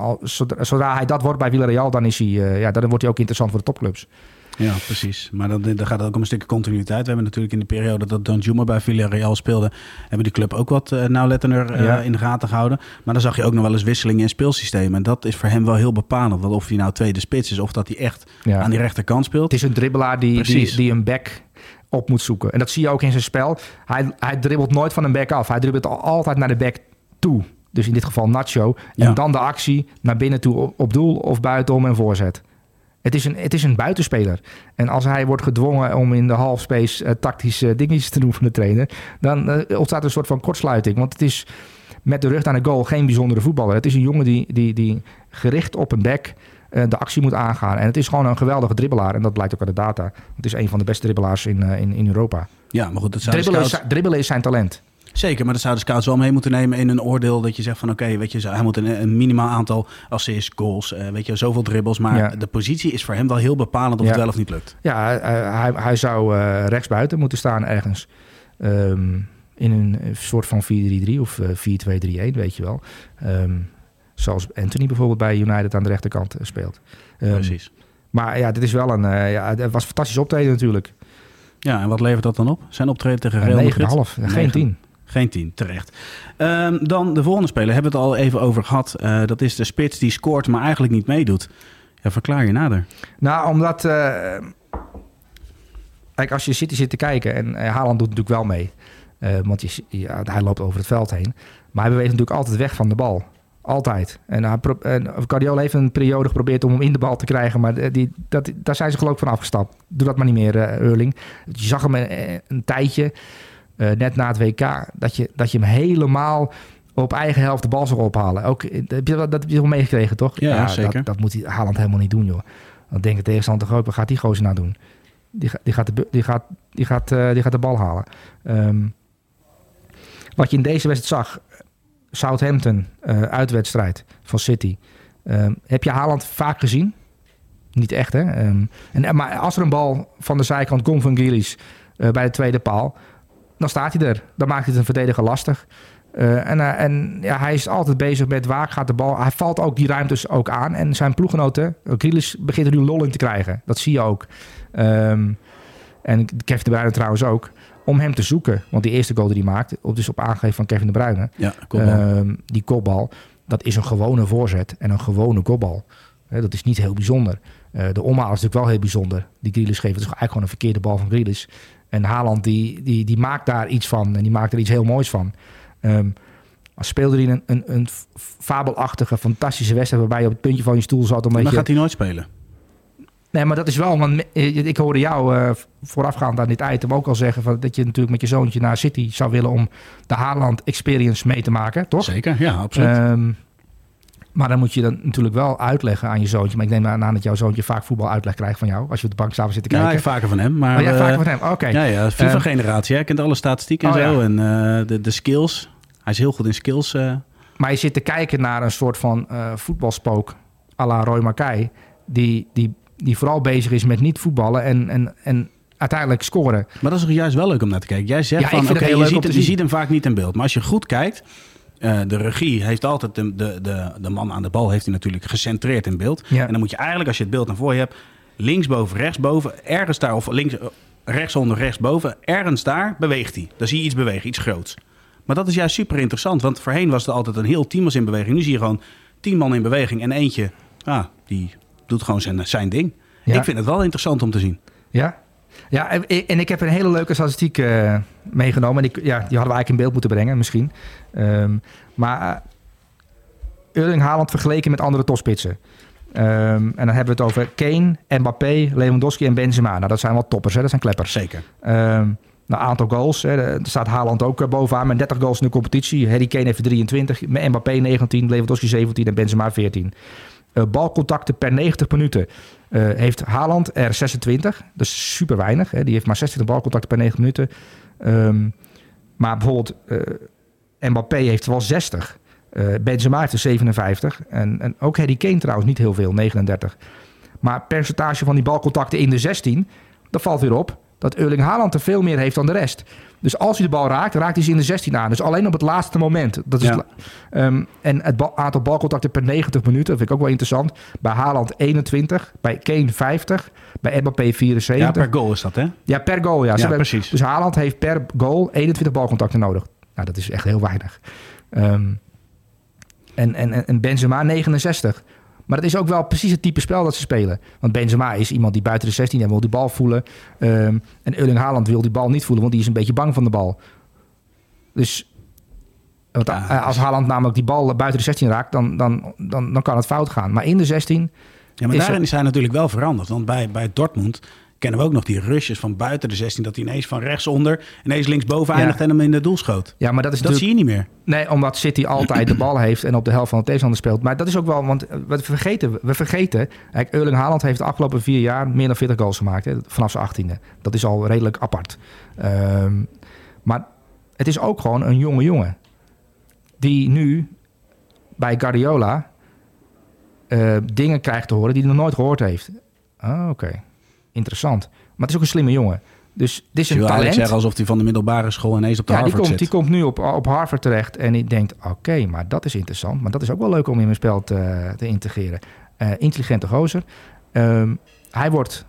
zodra, hij dat wordt bij Villarreal, dan, is hij, uh, ja, dan wordt hij ook interessant voor de topclubs. Ja, precies. Maar dan, dan gaat het ook om een stukje continuïteit. We hebben natuurlijk in de periode dat Don Juma bij Villarreal speelde... hebben die club ook wat uh, nauwlettender Ja. in de gaten gehouden. Maar dan zag je ook nog wel eens wisselingen in speelsystemen. En dat is voor hem wel heel bepalend. Want of hij nou tweede spits is of dat hij echt Ja. aan die rechterkant speelt. Het is een dribbelaar die, die, een back op moet zoeken. En dat zie je ook in zijn spel. Hij, hij dribbelt nooit van een back af. Hij dribbelt al- altijd naar de back toe. Dus in dit geval Nacho. Ja. En dan de actie naar binnen toe op, op doel of buitenom en voorzet. Het is, een, het is een buitenspeler. En als hij wordt gedwongen om in de halfspace eh, tactische dingetjes te doen van de trainer... dan eh, ontstaat er een soort van kortsluiting. Want het is met de rug naar de goal geen bijzondere voetballer. Het is een jongen die, die, die gericht op een back eh, de actie moet aangaan. En het is gewoon een geweldige dribbelaar. En dat blijkt ook uit de data. Het is een van de beste dribbelaars in, eh, in, in Europa. Ja, maar goed, dat de Dribbelen is, dribbelen is zijn talent. Zeker, maar dat zouden scouts wel mee moeten nemen in een oordeel. Dat je zegt van oké, weet je, hij moet een, een minimaal aantal assists, goals, eh, weet je, zoveel dribbles. Maar Ja. de positie is voor hem wel heel bepalend of Ja. het wel of niet lukt. Ja, hij, hij zou eh rechtsbuiten moeten staan ergens. Ehm, in een eh, soort van 4-3-3 of eh, 4-2-3-1, weet je wel. Ehm, zoals Anthony bijvoorbeeld bij United aan de rechterkant speelt. Ehm, Precies. Maar ja, dit is wel een... ja, het was een fantastisch optreden natuurlijk. Ja, en wat levert dat dan op? Zijn optreden tegen Real Madrid? 9,5. Geen Negen. 10. Geen 10, terecht. Ehm, dan de volgende speler, hebben we het al even over gehad. Eh, dat is de spits die scoort, maar eigenlijk niet meedoet. Ja, verklaar je nader. Nou, omdat... eh, kijk, als je City zit te kijken... en eh, Haaland doet natuurlijk wel mee. want je, ja, hij loopt over het veld heen. Maar hij beweegt natuurlijk altijd weg van de bal. Altijd. En, pro- en heeft een periode geprobeerd om hem in de bal te krijgen... maar die, dat, daar zijn ze geloof ik van afgestapt. Doe dat maar niet meer, Eurling. Je zag hem een tijdje, eh, net na het WK... Dat je, dat je hem helemaal op eigen helft de bal zou ophalen. Ook, eh, dat heb je, wel- dat heb je wel meegekregen, toch? Ja, zeker. Dat, dat moet Haaland helemaal niet doen, joh. Dan denkt de tegenstander ook, wat gaat die gozer nou doen? Die, ga- die, gaat, de, die, gaat, die, gaat, eh, die gaat de bal halen. Ehm, wat je in deze wedstrijd zag, Southampton, uitwedstrijd van City. Ehm, heb je Haaland vaak gezien? Niet echt, hè? Ehm, en, maar als er een bal van de zijkant komt van Grealish bij de tweede paal... dan staat hij er. Dan maakt het een verdediger lastig. Eh, en eh, en ja, hij is altijd bezig met waar gaat de bal. Hij valt ook die ruimtes ook aan. En zijn ploeggenoten, Grealish begint er nu lol in te krijgen. Dat zie je ook. Ehm, en Kevin de Bruyne trouwens ook. Om hem te zoeken. Want die eerste goal die hij maakt, op- dus op aangeven van Kevin de Bruyne. Ja. Ehm, die kopbal, dat is een gewone voorzet en een gewone kopbal. Dat is niet heel bijzonder. Eh, de omhaal is natuurlijk wel heel bijzonder. Die Grealish geeft, het is eigenlijk gewoon een verkeerde bal van Grealish. En Haaland die, die, die maakt daar iets van en die maakt er iets heel moois van. Ehm als speelde hij een, een, een fabelachtige, fantastische wedstrijd... waarbij je op het puntje van je stoel zat... omdat je gaat hij nooit spelen. Nee, maar dat is wel. Want eh, ik hoorde jou eh, voorafgaand aan dit item ook al zeggen van, dat je natuurlijk met je zoontje naar City zou willen om de Haaland Experience mee te maken, toch? Zeker, ja, absoluut. Ehm, maar dan moet je dan natuurlijk wel uitleggen aan je zoontje. Maar ik neem aan dat jouw zoontje vaak voetbaluitleg krijgt van jou als je op de bank samen zit te ja, kijken. ik vaker van hem. Maar, oh, jij eh, vaker van hem. Oké. Ja, ja, FIFA-generatie. Hij kent alle statistieken en Oh, zo. ja. En eh, de, de skills. Hij is heel goed in skills. eh. Maar je zit te kijken naar een soort van eh, voetbalspook à la Roy Mackay. Die, die, die vooral bezig is met niet voetballen en, en, en uiteindelijk scoren. Maar dat is toch juist wel leuk om naar te kijken. Jij zegt Ja, van, oké, je, ziet hem vaak niet in beeld. Maar als je goed kijkt, eh, de regie heeft altijd de, de, de, de man aan de bal heeft hij natuurlijk gecentreerd in beeld. Ja. En dan moet je eigenlijk, als je het beeld naar voor je hebt, linksboven, rechtsboven, ergens daar, of links, rechtsonder, rechtsboven, ergens daar beweegt hij. Dan zie je iets bewegen, iets groots. Maar dat is juist super interessant, want voorheen was er altijd een heel team was in beweging. Nu zie je gewoon tien man in beweging en eentje, ah, die doet gewoon zijn, zijn ding. Ja. Ik vind het wel interessant om te zien. Ja, ja en, en ik heb een hele leuke statistiek eh, meegenomen. En ik, ja, die hadden we eigenlijk in beeld moeten brengen, misschien. Ehm, maar uh, Erling Haaland vergeleken met andere topspitsen. Ehm, en dan hebben we het over Kane, Mbappé, Lewandowski en Benzema. Nou, dat zijn wel toppers, hè? dat zijn kleppers. Zeker. Ehm nou, aantal goals. Hè. Er staat Haaland ook eh, bovenaan met 30 goals in de competitie. Harry Kane heeft er 23. Met Mbappé 19, Lewandowski 17 en Benzema 14. Uh, balcontacten per 90 minuten uh, heeft Haaland er 26. Dat is super weinig. Hè. Die heeft maar 26 balcontacten per 90 minuten. Um, maar bijvoorbeeld uh, Mbappé heeft wel 60. Uh, Benzema heeft er 57. En, en ook Harry Kane trouwens niet heel veel, 39. Maar percentage van die balcontacten in de 16, dat valt weer op. dat Erling Haaland er veel meer heeft dan de rest. Dus als hij de bal raakt, raakt hij ze in de 16 aan. Dus alleen op het laatste moment. Dat is Ja. Ehm, en het ba- aantal balcontacten per 90 minuten, dat vind ik ook wel interessant. Bij Haaland 21, bij Kane 50, bij Mbappé 74. Ja, per goal is dat, hè? Ja, per goal. Ja, Ja, hebben- precies. Dus Haaland heeft per goal 21 balcontacten nodig. Nou, dat is echt heel weinig. Ehm, en, en, en Benzema 69. Maar het is ook wel precies het type spel dat ze spelen. Want Benzema is iemand die buiten de 16 en wil die bal voelen. Ehm, en Erling Haaland wil die bal niet voelen, want die is een beetje bang van de bal. Dus want, Ja, eh, als dus- Haaland namelijk die bal buiten de 16 raakt, dan, dan, dan, dan kan het fout gaan. Maar in de 16, Ja, maar daarin is hij natuurlijk wel veranderd. Want bij, bij Dortmund kennen we ook nog die rushes van buiten de 16... dat hij ineens van rechtsonder ineens linksboven Ja. eindigt en hem in de doel schoot. ja, maar dat is Dat zie je niet meer. Nee, omdat City altijd de bal heeft en op de helft van de tegenstander speelt. Maar dat is ook wel, want we vergeten, we vergeten. Kijk, Erling Haaland heeft de afgelopen vier jaar meer dan 40 goals gemaakt. Hè, vanaf zijn achttiende. Dat is al redelijk apart. Ehm, maar het is ook gewoon een jonge jongen. Die nu bij Guardiola eh, dingen krijgt te horen die hij nog nooit gehoord heeft. Ah, oké. Interessant. Maar het is ook een slimme jongen. Dus dit is een talent. zeggen alsof hij van de middelbare school ineens op de Ja, die Harvard komt, die zit. komt nu op, op Harvard terecht en die denkt... oké, maar dat is interessant. Maar dat is ook wel leuk om in mijn spel te, te integreren. Eh, intelligente gozer. Ehm, hij wordt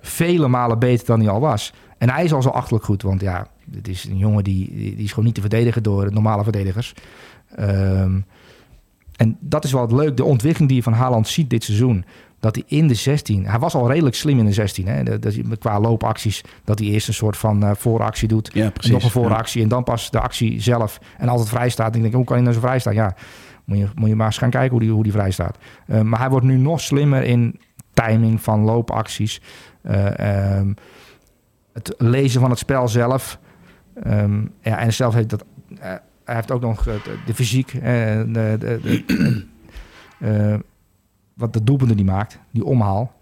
vele malen beter dan hij al was. En hij is al zo achterlijk goed. Want ja, dit is een jongen die, die die is gewoon niet te verdedigen door normale verdedigers. Ehm, en dat is wel het leuk. De ontwikkeling die je van Haaland ziet dit seizoen. Dat hij in de 16... Hij was al redelijk slim in de 16. Hè? Dat, dat, qua loopacties. Dat hij eerst een soort van eh, vooractie doet. Ja, En precies. nog een vooractie en dan pas de actie zelf. En altijd vrij staat. En ik denk, hoe kan hij nou zo vrij staan? Ja, moet je, moet je maar eens gaan kijken hoe die, hoe die vrij staat. Eh, maar hij wordt nu nog slimmer in timing van loopacties. Eh, ehm, het lezen van het spel zelf. Ehm, ja, en zelf heeft dat... hij heeft ook nog de, de fysiek. eh, de, de, de- wat de doelpunten die maakt. Die omhaal.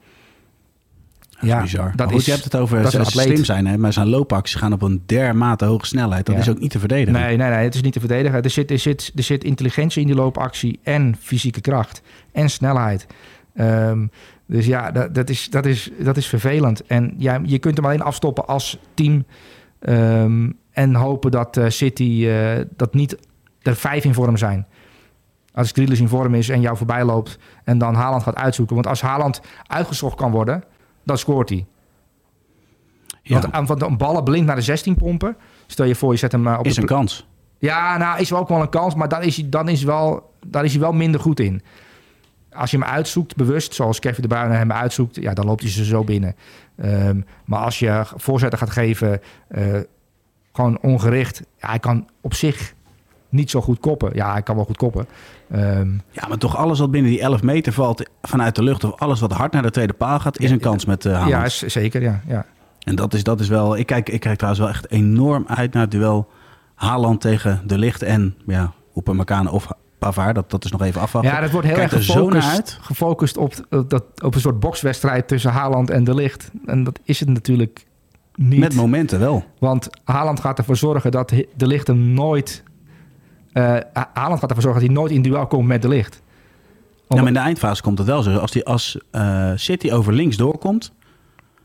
Ja, bizar. dat goed, is- je hebt het over dat atleet. slim zijn, hè, maar zijn loopacties gaan op een dermate hoge snelheid. Dat Ja. is ook niet te verdedigen. Nee, nee, nee, het is niet te verdedigen. Er zit, er, zit, er zit intelligentie in die loopactie en fysieke kracht en snelheid. Ehm, dus ja, dat, dat, is, dat, is, dat is vervelend. En ja, je kunt hem alleen afstoppen als team. ehm, en hopen dat eh, City eh, dat niet er vijf in vorm zijn. Als Grealish in vorm is en jou voorbij loopt en dan Haaland gaat uitzoeken. Want als Haaland uitgezocht kan worden, dan scoort hij. Ja, Want aan van de ballen blind naar de 16 pompen. Stel je voor, je zet hem eh, op is de een kans. ja, nou is wel ook wel een kans, maar dan is hij, dan is wel, daar is hij wel minder goed in. Als je hem uitzoekt, bewust, zoals Kevin de Bruyne hem uitzoekt, ja, dan loopt hij ze zo binnen. Ehm, maar als je voorzetten gaat geven, eh, gewoon ongericht, ja, hij kan op zich niet zo goed koppen. Ja, hij kan wel goed koppen. Ehm, Ja, maar toch alles wat binnen die 11 meter valt vanuit de lucht... of alles wat hard naar de tweede paal gaat, is een kans met Haaland. ja, is, zeker, ja. ja. En dat is, dat is wel... Ik kijk, ik kijk trouwens wel echt enorm uit naar het duel Haaland tegen De Licht en ja, Upamecano of Pavard. Dat, dat is nog even afwachten. Ja, dat wordt heel Kijk erg er gefocust, uit. gefocust op, op dat, op een soort bokswedstrijd tussen Haaland en De Licht. En dat is het natuurlijk niet. Met momenten wel. Want Haaland gaat ervoor zorgen dat De Licht hem nooit... Haaland gaat ervoor zorgen dat hij nooit in duel komt met De Licht. Ja, maar in de eindfase komt het wel zo. Als, die, als eh, City over links doorkomt,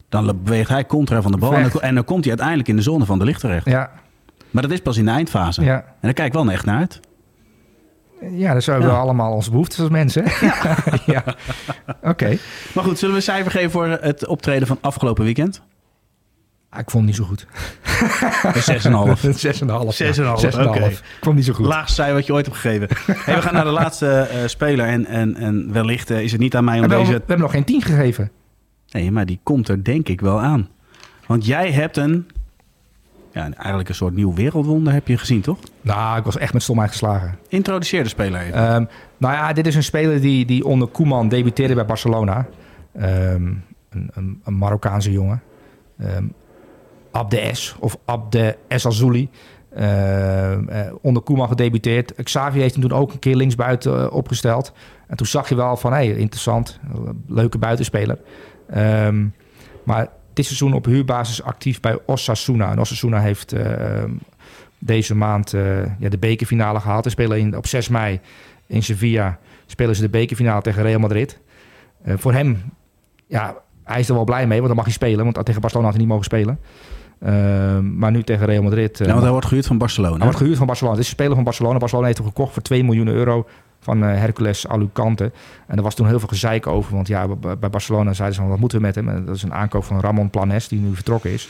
dan beweegt hij contra van de bal. En dan, en dan komt hij uiteindelijk in de zone van de licht terecht. Ja, Maar dat is pas in de eindfase. ja. En daar kijk ik wel echt naar uit. ja, dat zijn we Ja. allemaal onze behoeftes als mensen. ja. Oké. Maar goed, zullen we een cijfer geven voor het optreden van afgelopen weekend? Ah, ik vond het niet zo goed. Een 6,5. 6,5. 6,5, ja. 6,5. oké. Ik vond het niet zo goed. Laagste cijfer wat je ooit hebt gegeven. hey, we gaan naar de laatste eh, speler. En, en, en wellicht eh, is het niet aan mij om deze... we hebben nog geen 10 gegeven. Nee, maar die komt er denk ik wel aan. Want jij hebt een... Ja, eigenlijk een soort nieuw wereldwonder heb je gezien, toch? Nou, ik was echt met stomheid geslagen. Introduceer de speler even. Ehm, nou ja, dit is een speler die, die onder Koeman debuteerde bij Barcelona. Ehm, een, een, een Marokkaanse jongen. Ehm Abde S of Abde S Azouli. Ehm, eh, onder Koeman gedebuteerd. Xavi heeft hem toen ook een keer linksbuiten eh, opgesteld. En toen zag je wel van, hey, interessant. Leuke buitenspeler. Ehm, maar dit seizoen op huurbasis actief bij Osasuna. En Osasuna heeft ehm, deze maand ja, de bekerfinale gehaald. Ze spelen in, op 6 mei in Sevilla spelen ze de bekerfinale tegen Real Madrid. Voor hem, ja, hij is er wel blij mee, want dan mag hij spelen. Want tegen Barcelona had hij niet mogen spelen. Ehm, maar nu tegen Real Madrid... Uh, ja, want hij wordt gehuurd van Barcelona. Hij wordt gehuurd van Barcelona. Het is een speler van Barcelona. Barcelona heeft hem gekocht voor 2 miljoen euro van uh, Hercules Alucante. En er was toen heel veel gezeik over. Want ja, bij Barcelona zeiden ze van, wat moeten we met hem? En dat is een aankoop van Ramon Planes, die nu vertrokken is.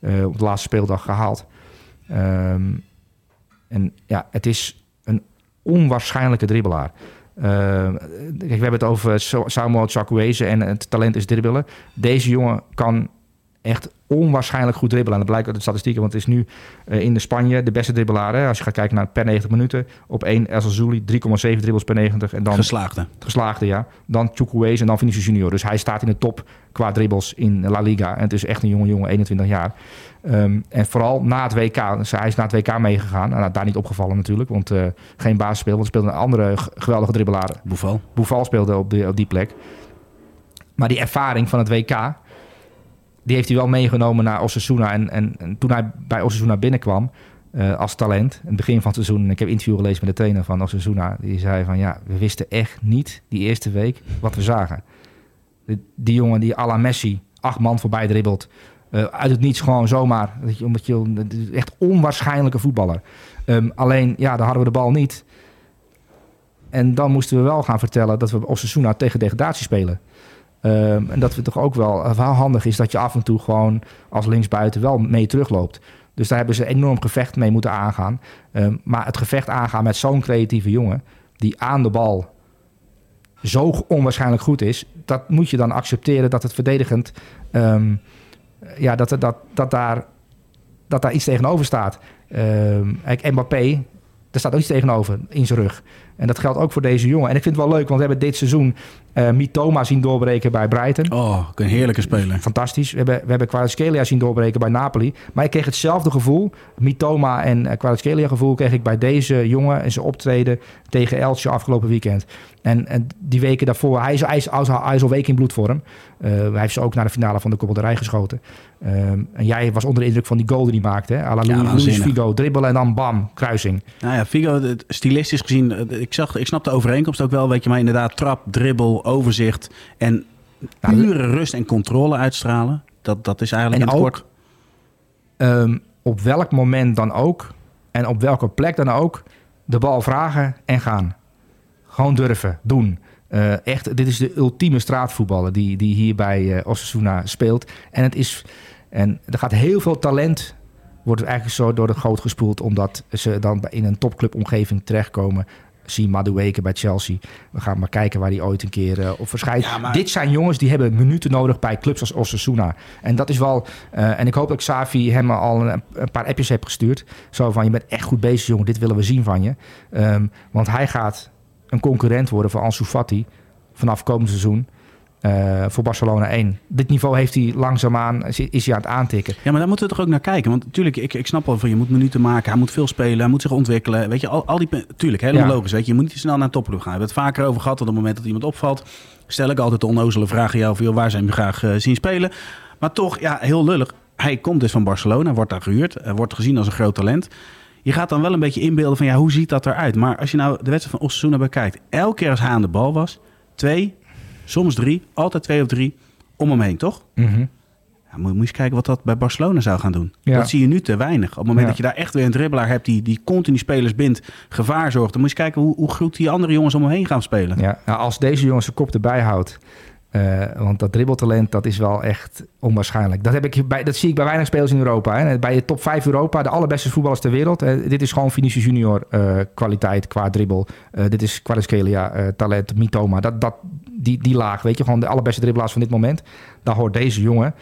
Uh, op de laatste speeldag gehaald. Um, en ja, het is een onwaarschijnlijke dribbelaar. Kijk, we hebben het over Samuel Chukwueze en het talent is dribbelen. Deze jongen kan echt onwaarschijnlijk goed dribbelen. En dat blijkt uit de statistieken, want het is nu uh, in de Spanje de beste dribbelaar. Hè? Als je gaat kijken naar per 90 minuten. Op 1 El Zouli 3,7 dribbles per 90. En dan, geslaagde. Geslaagde, ja. Dan Chukwueze en dan Vinicius Junior. Dus hij staat in de top qua dribbles in La Liga. En het is echt een jonge jongen, 21 jaar. Um, en vooral na het WK. Dus hij is na het WK meegegaan. Nou, daar niet opgevallen natuurlijk, want uh, geen basisspeel. Want er speelde een andere geweldige dribbelaar. Boeval. Boeval speelde op, de, op die plek. Maar die ervaring van het WK die heeft hij wel meegenomen naar Osasuna. En, en, en toen hij bij Osasuna binnenkwam uh, als talent, in het begin van het seizoen... en ik heb interview gelezen met de trainer van Osasuna... die zei van ja, we wisten echt niet die eerste week wat we zagen. Die, die jongen die à la Messi acht man voorbij dribbelt... Uh, uit het niets gewoon zomaar. Je, omdat je, echt onwaarschijnlijke voetballer. Um, alleen, ja, dan hadden we de bal niet. En dan moesten we wel gaan vertellen dat we Osasuna tegen degradatie spelen. Um, en dat het toch ook wel, wel handig is dat je af en toe gewoon als linksbuiten wel mee terugloopt. Dus daar hebben ze enorm gevecht mee moeten aangaan. Um, maar het gevecht aangaan met zo'n creatieve jongen, die aan de bal zo onwaarschijnlijk goed is, dat moet je dan accepteren dat het verdedigend, ja, dat, dat, dat, daar, dat daar iets tegenover staat. Kijk, Mbappé, er staat ook iets tegenover in zijn rug. En dat geldt ook voor deze jongen. En ik vind het wel leuk, want we hebben dit seizoen uh, Mitoma zien doorbreken bij Brighton. Oh, een heerlijke speler. Fantastisch. We hebben, we hebben Kvaratskhelia zien doorbreken bij Napoli. Maar ik kreeg hetzelfde gevoel, Mitoma en uh, Kvaratskhelia gevoel... kreeg ik bij deze jongen en zijn optreden tegen Elche afgelopen weekend. En, en die weken daarvoor, hij is, hij, is, hij is al week in bloedvorm. Uh, hij heeft ze ook naar de finale van de Koppelderij geschoten. Um, en jij was onder de indruk van die goal die hij maakte. Hè? la ja, Luis Figo, dribbelen en dan bam, kruising. Nou ja, Figo, stilistisch gezien, ik, zag, ik snap de overeenkomst ook wel. Weet je, maar inderdaad, trap, dribbel, overzicht en nou, pure rust en controle uitstralen. Dat, dat is eigenlijk en in het ook, kort. Um, op welk moment dan ook en op welke plek dan ook de bal vragen en gaan. Gewoon durven, doen. Uh, echt, dit is de ultieme straatvoetballer die, die hier bij uh, Osasuna speelt. En het is, en er gaat heel veel talent, wordt eigenlijk zo door de goot gespoeld, omdat ze dan in een topclubomgeving terechtkomen zie Madueke bij Chelsea. We gaan maar kijken waar hij ooit een keer uh, op verschijnt. Ja, maar... Dit zijn jongens die hebben minuten nodig bij clubs als Osasuna. En dat is wel... Uh, en ik hoop dat Xavi hem al een, een, paar appjes heeft gestuurd. Zo van, je bent echt goed bezig jongen, dit willen we zien van je. Um, want hij gaat een concurrent worden voor Ansu Fati vanaf komend seizoen. Uh, voor Barcelona 1. Dit niveau heeft hij langzaamaan, is, is hij aan het aantikken. Ja, maar daar moeten we toch ook naar kijken. Want natuurlijk, ik, ik snap wel van je moet minuten maken. Hij moet veel spelen, hij moet zich ontwikkelen. Weet je, al, al die... Tuurlijk, helemaal ja. logisch. Weet je, je moet niet te snel naar topploeg gaan. We hebben het vaker over gehad. Op het moment dat iemand opvalt, stel ik altijd de onnozele vraag aan jou. Van, waar zijn we graag uh, zien spelen? Maar toch, ja, heel lullig. Hij komt dus van Barcelona, wordt daar gehuurd. Uh, wordt gezien als een groot talent. Je gaat dan wel een beetje inbeelden van, ja, hoe ziet dat eruit? Maar als je nou de wedstrijd van Osasuna bekijkt. Elke keer als hij aan de bal was, twee, soms drie, altijd twee of drie om hem heen, toch? Mm -hmm. ja, moet, je eens kijken wat dat bij Barcelona zou gaan doen. Ja. Dat zie je nu te weinig. Op het moment ja. dat je daar echt weer een dribbelaar hebt die, die continu spelers bindt, gevaar zorgt, dan moet je eens kijken hoe, hoe goed die andere jongens om hem heen gaan spelen. Ja, nou, als deze jongens zijn kop erbij houdt. Uh, want dat dribbeltalent, dat is wel echt onwaarschijnlijk. Dat, heb ik bij, dat zie ik bij weinig spelers in Europa. Hè. Bij de top 5 Europa, de allerbeste voetballers ter wereld. Uh, dit is gewoon Vinicius Junior uh, kwaliteit qua dribbel. dit is Kvaratskhelia talent, Mitoma. Dat, dat, die, die laag, weet je, gewoon de allerbeste dribbelaars van dit moment. Daar hoort deze jongen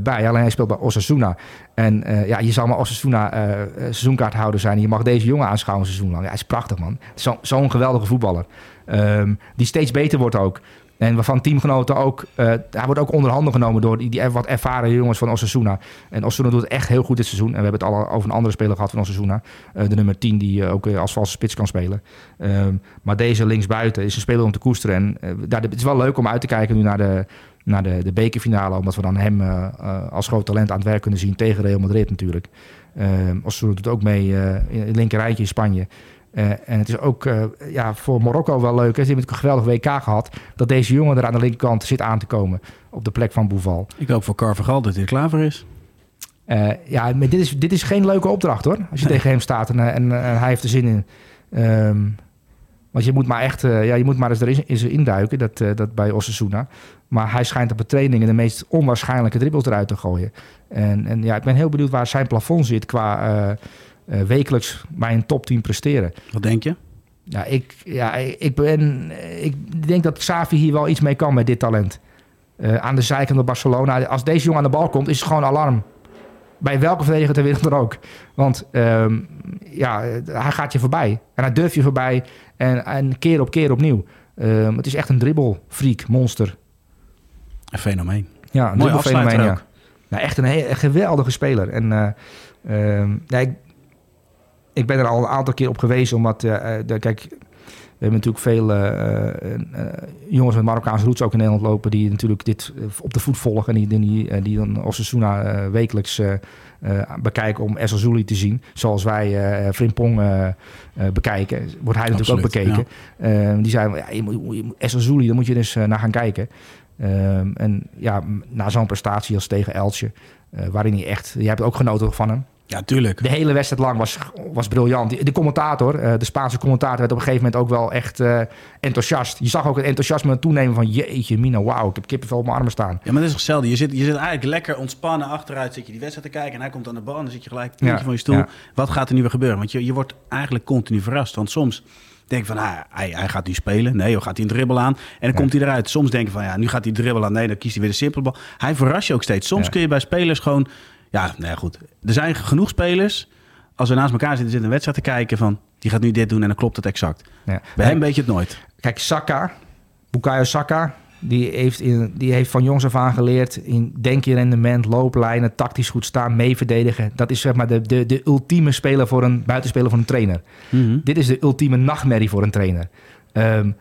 bij. Alleen hij speelt bij Osasuna. En ja, je zal maar Osasuna seizoenkaarthouder zijn. Je mag deze jongen aanschouwen een seizoen lang. Hij is prachtig, man. Zo'n zo geweldige voetballer. Um, die steeds beter wordt ook. En waarvan teamgenoten ook... Uh, hij wordt ook onder handen genomen door die, die wat ervaren jongens van Osasuna. En Osasuna doet het echt heel goed dit seizoen. En we hebben het al over een andere speler gehad van Osasuna. Uh, de nummer 10 die uh, ook als valse spits kan spelen. Ehm, maar deze linksbuiten is een speler om te koesteren. En daar, het is wel leuk om uit te kijken nu naar de, naar de, de bekerfinale. Omdat we dan hem als groot talent aan het werk kunnen zien tegen Real Madrid natuurlijk. Ehm, Osasuna doet ook mee in het linkerrijtje in Spanje. Uh, en het is ook uh, ja, voor Marokko wel leuk. Hè. Ze hebben een geweldig WK gehad. Dat deze jongen er aan de linkerkant zit aan te komen. Op de plek van Boeval. Ik hoop voor Carvajal dat hij er klaar voor is. Uh, ja, maar dit is, dit is geen leuke opdracht hoor. Als je nee. tegen hem staat en, en, en, hij heeft er zin in. Um, want je moet maar echt, ja, je moet maar eens erin in induiken, dat, dat bij Osasuna. Maar hij schijnt op de trainingen de meest onwaarschijnlijke dribbles eruit te gooien. En, en ja, ik ben heel benieuwd waar zijn plafond zit qua uh, wekelijks bij een top 10 presteren. Wat denk je? Ja, ik, ja, ik, ben, ik denk dat Xavi hier wel iets mee kan met dit talent. Uh, aan de zijkant van Barcelona. Als deze jongen aan de bal komt, is het gewoon alarm. Bij welke verdediger ter wereld dan ook. Want um, ja, hij gaat je voorbij. En hij durft je voorbij. En, en keer op keer opnieuw. Um, het is echt een dribbelfreak, monster. Een fenomeen. Ja, een Mooi fenomeen. Ja. Nou, echt een, heel, een geweldige speler. En uh, um, ja, ik, ik ben er al een aantal keer op gewezen, omdat, uh, de, kijk, we hebben natuurlijk veel uh, uh, jongens met Marokkaanse roots ook in Nederland lopen... die natuurlijk dit op de voet volgen en die, die, die dan Osasuna wekelijks bekijken om Esselzouli te zien. Zoals wij Frimpong bekijken, wordt hij natuurlijk ook bekeken. Ja. die zeiden, ja, je moet, daar moet je dus naar gaan kijken. Um, en ja, na zo'n prestatie als tegen Eltje, waarin hij echt... Je hebt ook genoten van hem. Ja, tuurlijk. De hele wedstrijd lang was, was briljant. De commentator, de Spaanse commentator, werd op een gegeven moment ook wel echt uh, enthousiast. Je zag ook het enthousiasme toenemen van jeetje mina, wauw, ik heb kippenvel op mijn armen staan. Ja, maar dat is toch hetzelfde. Je zit, je zit eigenlijk lekker ontspannen achteruit, zit je die wedstrijd te kijken en hij komt aan de bal en dan zit je gelijk een ja, van je stoel. Ja. Wat gaat er nu weer gebeuren? Want je, je wordt eigenlijk continu verrast. Want soms denk je van, ah, hij, hij gaat nu spelen. Nee, joh, gaat hij een dribbel aan en dan ja. komt hij eruit. Soms denk je van, ja, nu gaat hij dribbel aan. Nee, dan kiest hij weer de simpele bal. Hij verrast je ook steeds. Soms kun je bij spelers gewoon ja, nou ja, goed. Er zijn genoeg spelers. Als we naast elkaar zitten, zitten een wedstrijd te kijken van... die gaat nu dit doen en dan klopt het exact. Ja. Bij hem weet je het nooit. Kijk, Saka, Bukayo Saka... Die heeft, in, die heeft van jongs af aan geleerd in denk je rendement, looplijnen, tactisch goed staan, mee verdedigen. Dat is zeg maar de, de, de ultieme speler voor een buitenspeler voor een trainer. Mm -hmm. Dit is de ultieme nachtmerrie voor een trainer. Um,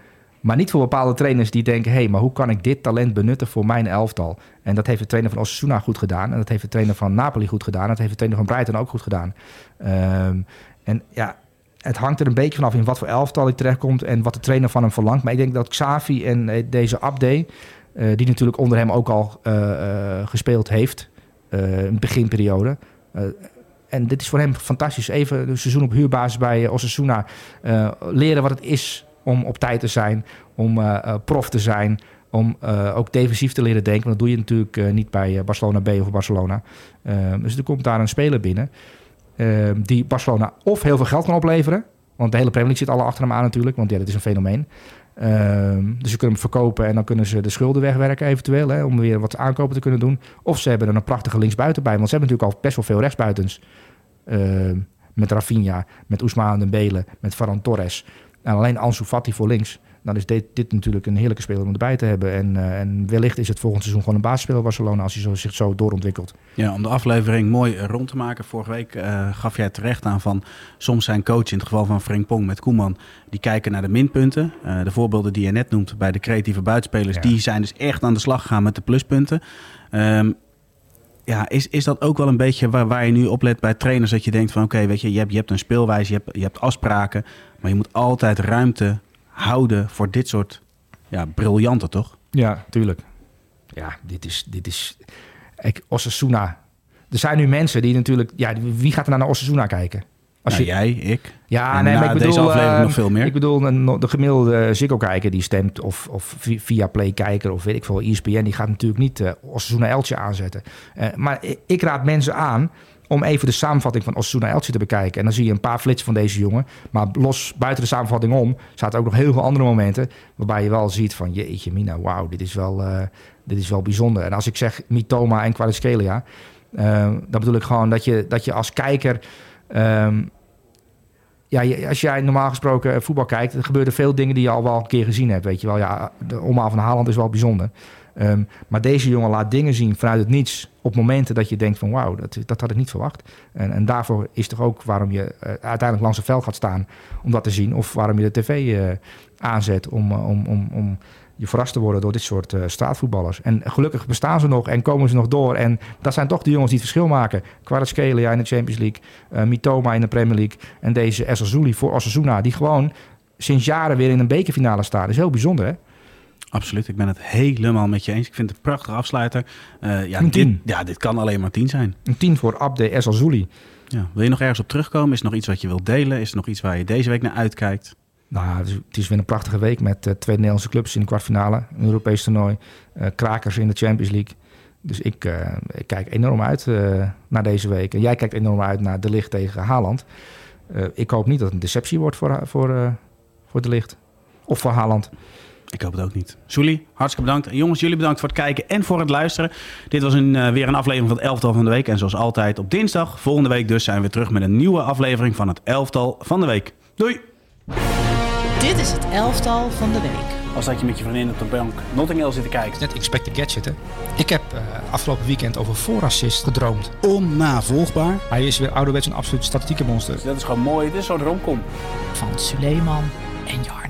maar niet voor bepaalde trainers die denken... hé, hey, maar hoe kan ik dit talent benutten voor mijn elftal? En dat heeft de trainer van Osasuna goed gedaan. En dat heeft de trainer van Napoli goed gedaan. En dat heeft de trainer van Brighton ook goed gedaan. Um, en ja, het hangt er een beetje vanaf in wat voor elftal hij terechtkomt... en wat de trainer van hem verlangt. Maar ik denk dat Xavi en deze Abde... Uh, die natuurlijk onder hem ook al uh, gespeeld heeft... een beginperiode... en dit is voor hem fantastisch. Even een seizoen op huurbasis bij Osasuna. leren wat het is om op tijd te zijn, om uh, uh, prof te zijn, om uh, ook defensief te leren denken. Dat doe je natuurlijk niet bij Barcelona B of Barcelona. Ehm, dus er komt daar een speler binnen ehm, die Barcelona of heel veel geld kan opleveren. Want de hele Premier League zit alle achter hem aan natuurlijk, want ja, dat is een fenomeen. Ehm, dus ze kunnen hem verkopen en dan kunnen ze de schulden wegwerken eventueel, hè, om weer wat aankopen te kunnen doen. Of ze hebben er een prachtige linksbuiten bij, want ze hebben natuurlijk al best wel veel rechtsbuitens. met Rafinha, met Ousmane Dembele, met Ferran Torres. En alleen Ansu Fati voor links. Dan is dit, dit natuurlijk een heerlijke speler om erbij te hebben. En, uh, en wellicht is het volgend seizoen gewoon een basisspeler Barcelona als hij zo, zich zo doorontwikkelt. Ja, om de aflevering mooi rond te maken. Vorige week uh, gaf jij terecht aan van soms zijn coach, in het geval van Frank Pong met Koeman, die kijken naar de minpunten. Uh, de voorbeelden die je net noemt bij de creatieve buitenspelers, ja. die zijn dus echt aan de slag gegaan met de pluspunten. Um, ja, is, is dat ook wel een beetje waar, waar je nu op let bij trainers? Dat je denkt van oké, okay, weet je, je hebt, je hebt een speelwijze, je hebt, je hebt afspraken. Maar je moet altijd ruimte houden voor dit soort ja, briljanten, toch? Ja, tuurlijk. Ja, dit is, dit is... Ik, Osasuna. Er zijn nu mensen die natuurlijk... Ja, wie gaat er nou naar Osasuna kijken? Als je... jij, ik. Ja, nee, maar ik bedoel, deze aflevering uh, nog veel meer. Ik bedoel, de gemiddelde Ziggo-kijker die stemt... of, of via Play-kijker of weet ik veel, ESPN... die gaat natuurlijk niet uh, Osasuna Eltje aanzetten. Uh, maar ik raad mensen aan om even de samenvatting van Osasuna Elche te bekijken. En dan zie je een paar flitsen van deze jongen. Maar los buiten de samenvatting om... zaten ook nog heel veel andere momenten... waarbij je wel ziet van... jeetje mina, wauw, dit, is wel, uh, dit is wel bijzonder. En als ik zeg Mitoma en Kvaratskhelia... Uh, dan bedoel ik gewoon dat je, dat je als kijker... Um, ja, als jij normaal gesproken voetbal kijkt... er gebeuren veel dingen die je al wel een keer gezien hebt. Weet je wel, ja, de omhaal van Haaland is wel bijzonder... Um, maar deze jongen laat dingen zien vanuit het niets op momenten dat je denkt van wauw, dat, dat had ik niet verwacht. En, en daarvoor is toch ook waarom je uh, uiteindelijk langs het veld gaat staan om dat te zien. Of waarom je de tv uh, aanzet om, om, om, om je verrast te worden door dit soort uh, straatvoetballers. En gelukkig bestaan ze nog en komen ze nog door. En dat zijn toch de jongens die het verschil maken. Kvaratskhelia in de Champions League, uh, Mitoma in de Premier League... en deze Esselzouli voor Osasuna... die gewoon sinds jaren weer in een bekerfinale staan. Dat is heel bijzonder, hè? Absoluut, ik ben het helemaal met je eens. Ik vind het een prachtige afsluiter. Uh, ja, dit, ja, dit kan alleen maar tien zijn. Een tien voor Abde Esselzouli. Ja. Wil je nog ergens op terugkomen? Is er nog iets wat je wilt delen? Is er nog iets waar je deze week naar uitkijkt? Nou, het is weer een prachtige week met uh, twee Nederlandse clubs in de kwartfinale. Een Europees toernooi. Uh, krakers in de Champions League. Dus ik, ik kijk enorm uit naar deze week. En jij kijkt enorm uit naar De Licht tegen Haaland. ik hoop niet dat het een deceptie wordt voor, voor, voor De Licht. Of voor Haaland. Ik hoop het ook niet. Soelie, hartstikke bedankt. En jongens, jullie bedankt voor het kijken en voor het luisteren. Dit was een, weer een aflevering van het Elftal van de Week. En zoals altijd op dinsdag, volgende week dus, zijn we terug met een nieuwe aflevering van het Elftal van de Week. Doei! Dit is het Elftal van de Week. Als dat je met je vriendin op de bank Notting Hill zit te kijken. Net Expected Gadget, hè? Ik heb uh, afgelopen weekend over voorassist gedroomd. Onnavolgbaar. Hij is weer ouderwets een absoluut statistieke monster. dat is gewoon mooi. Dit is zo'n romcom. Van Suleiman en Jar.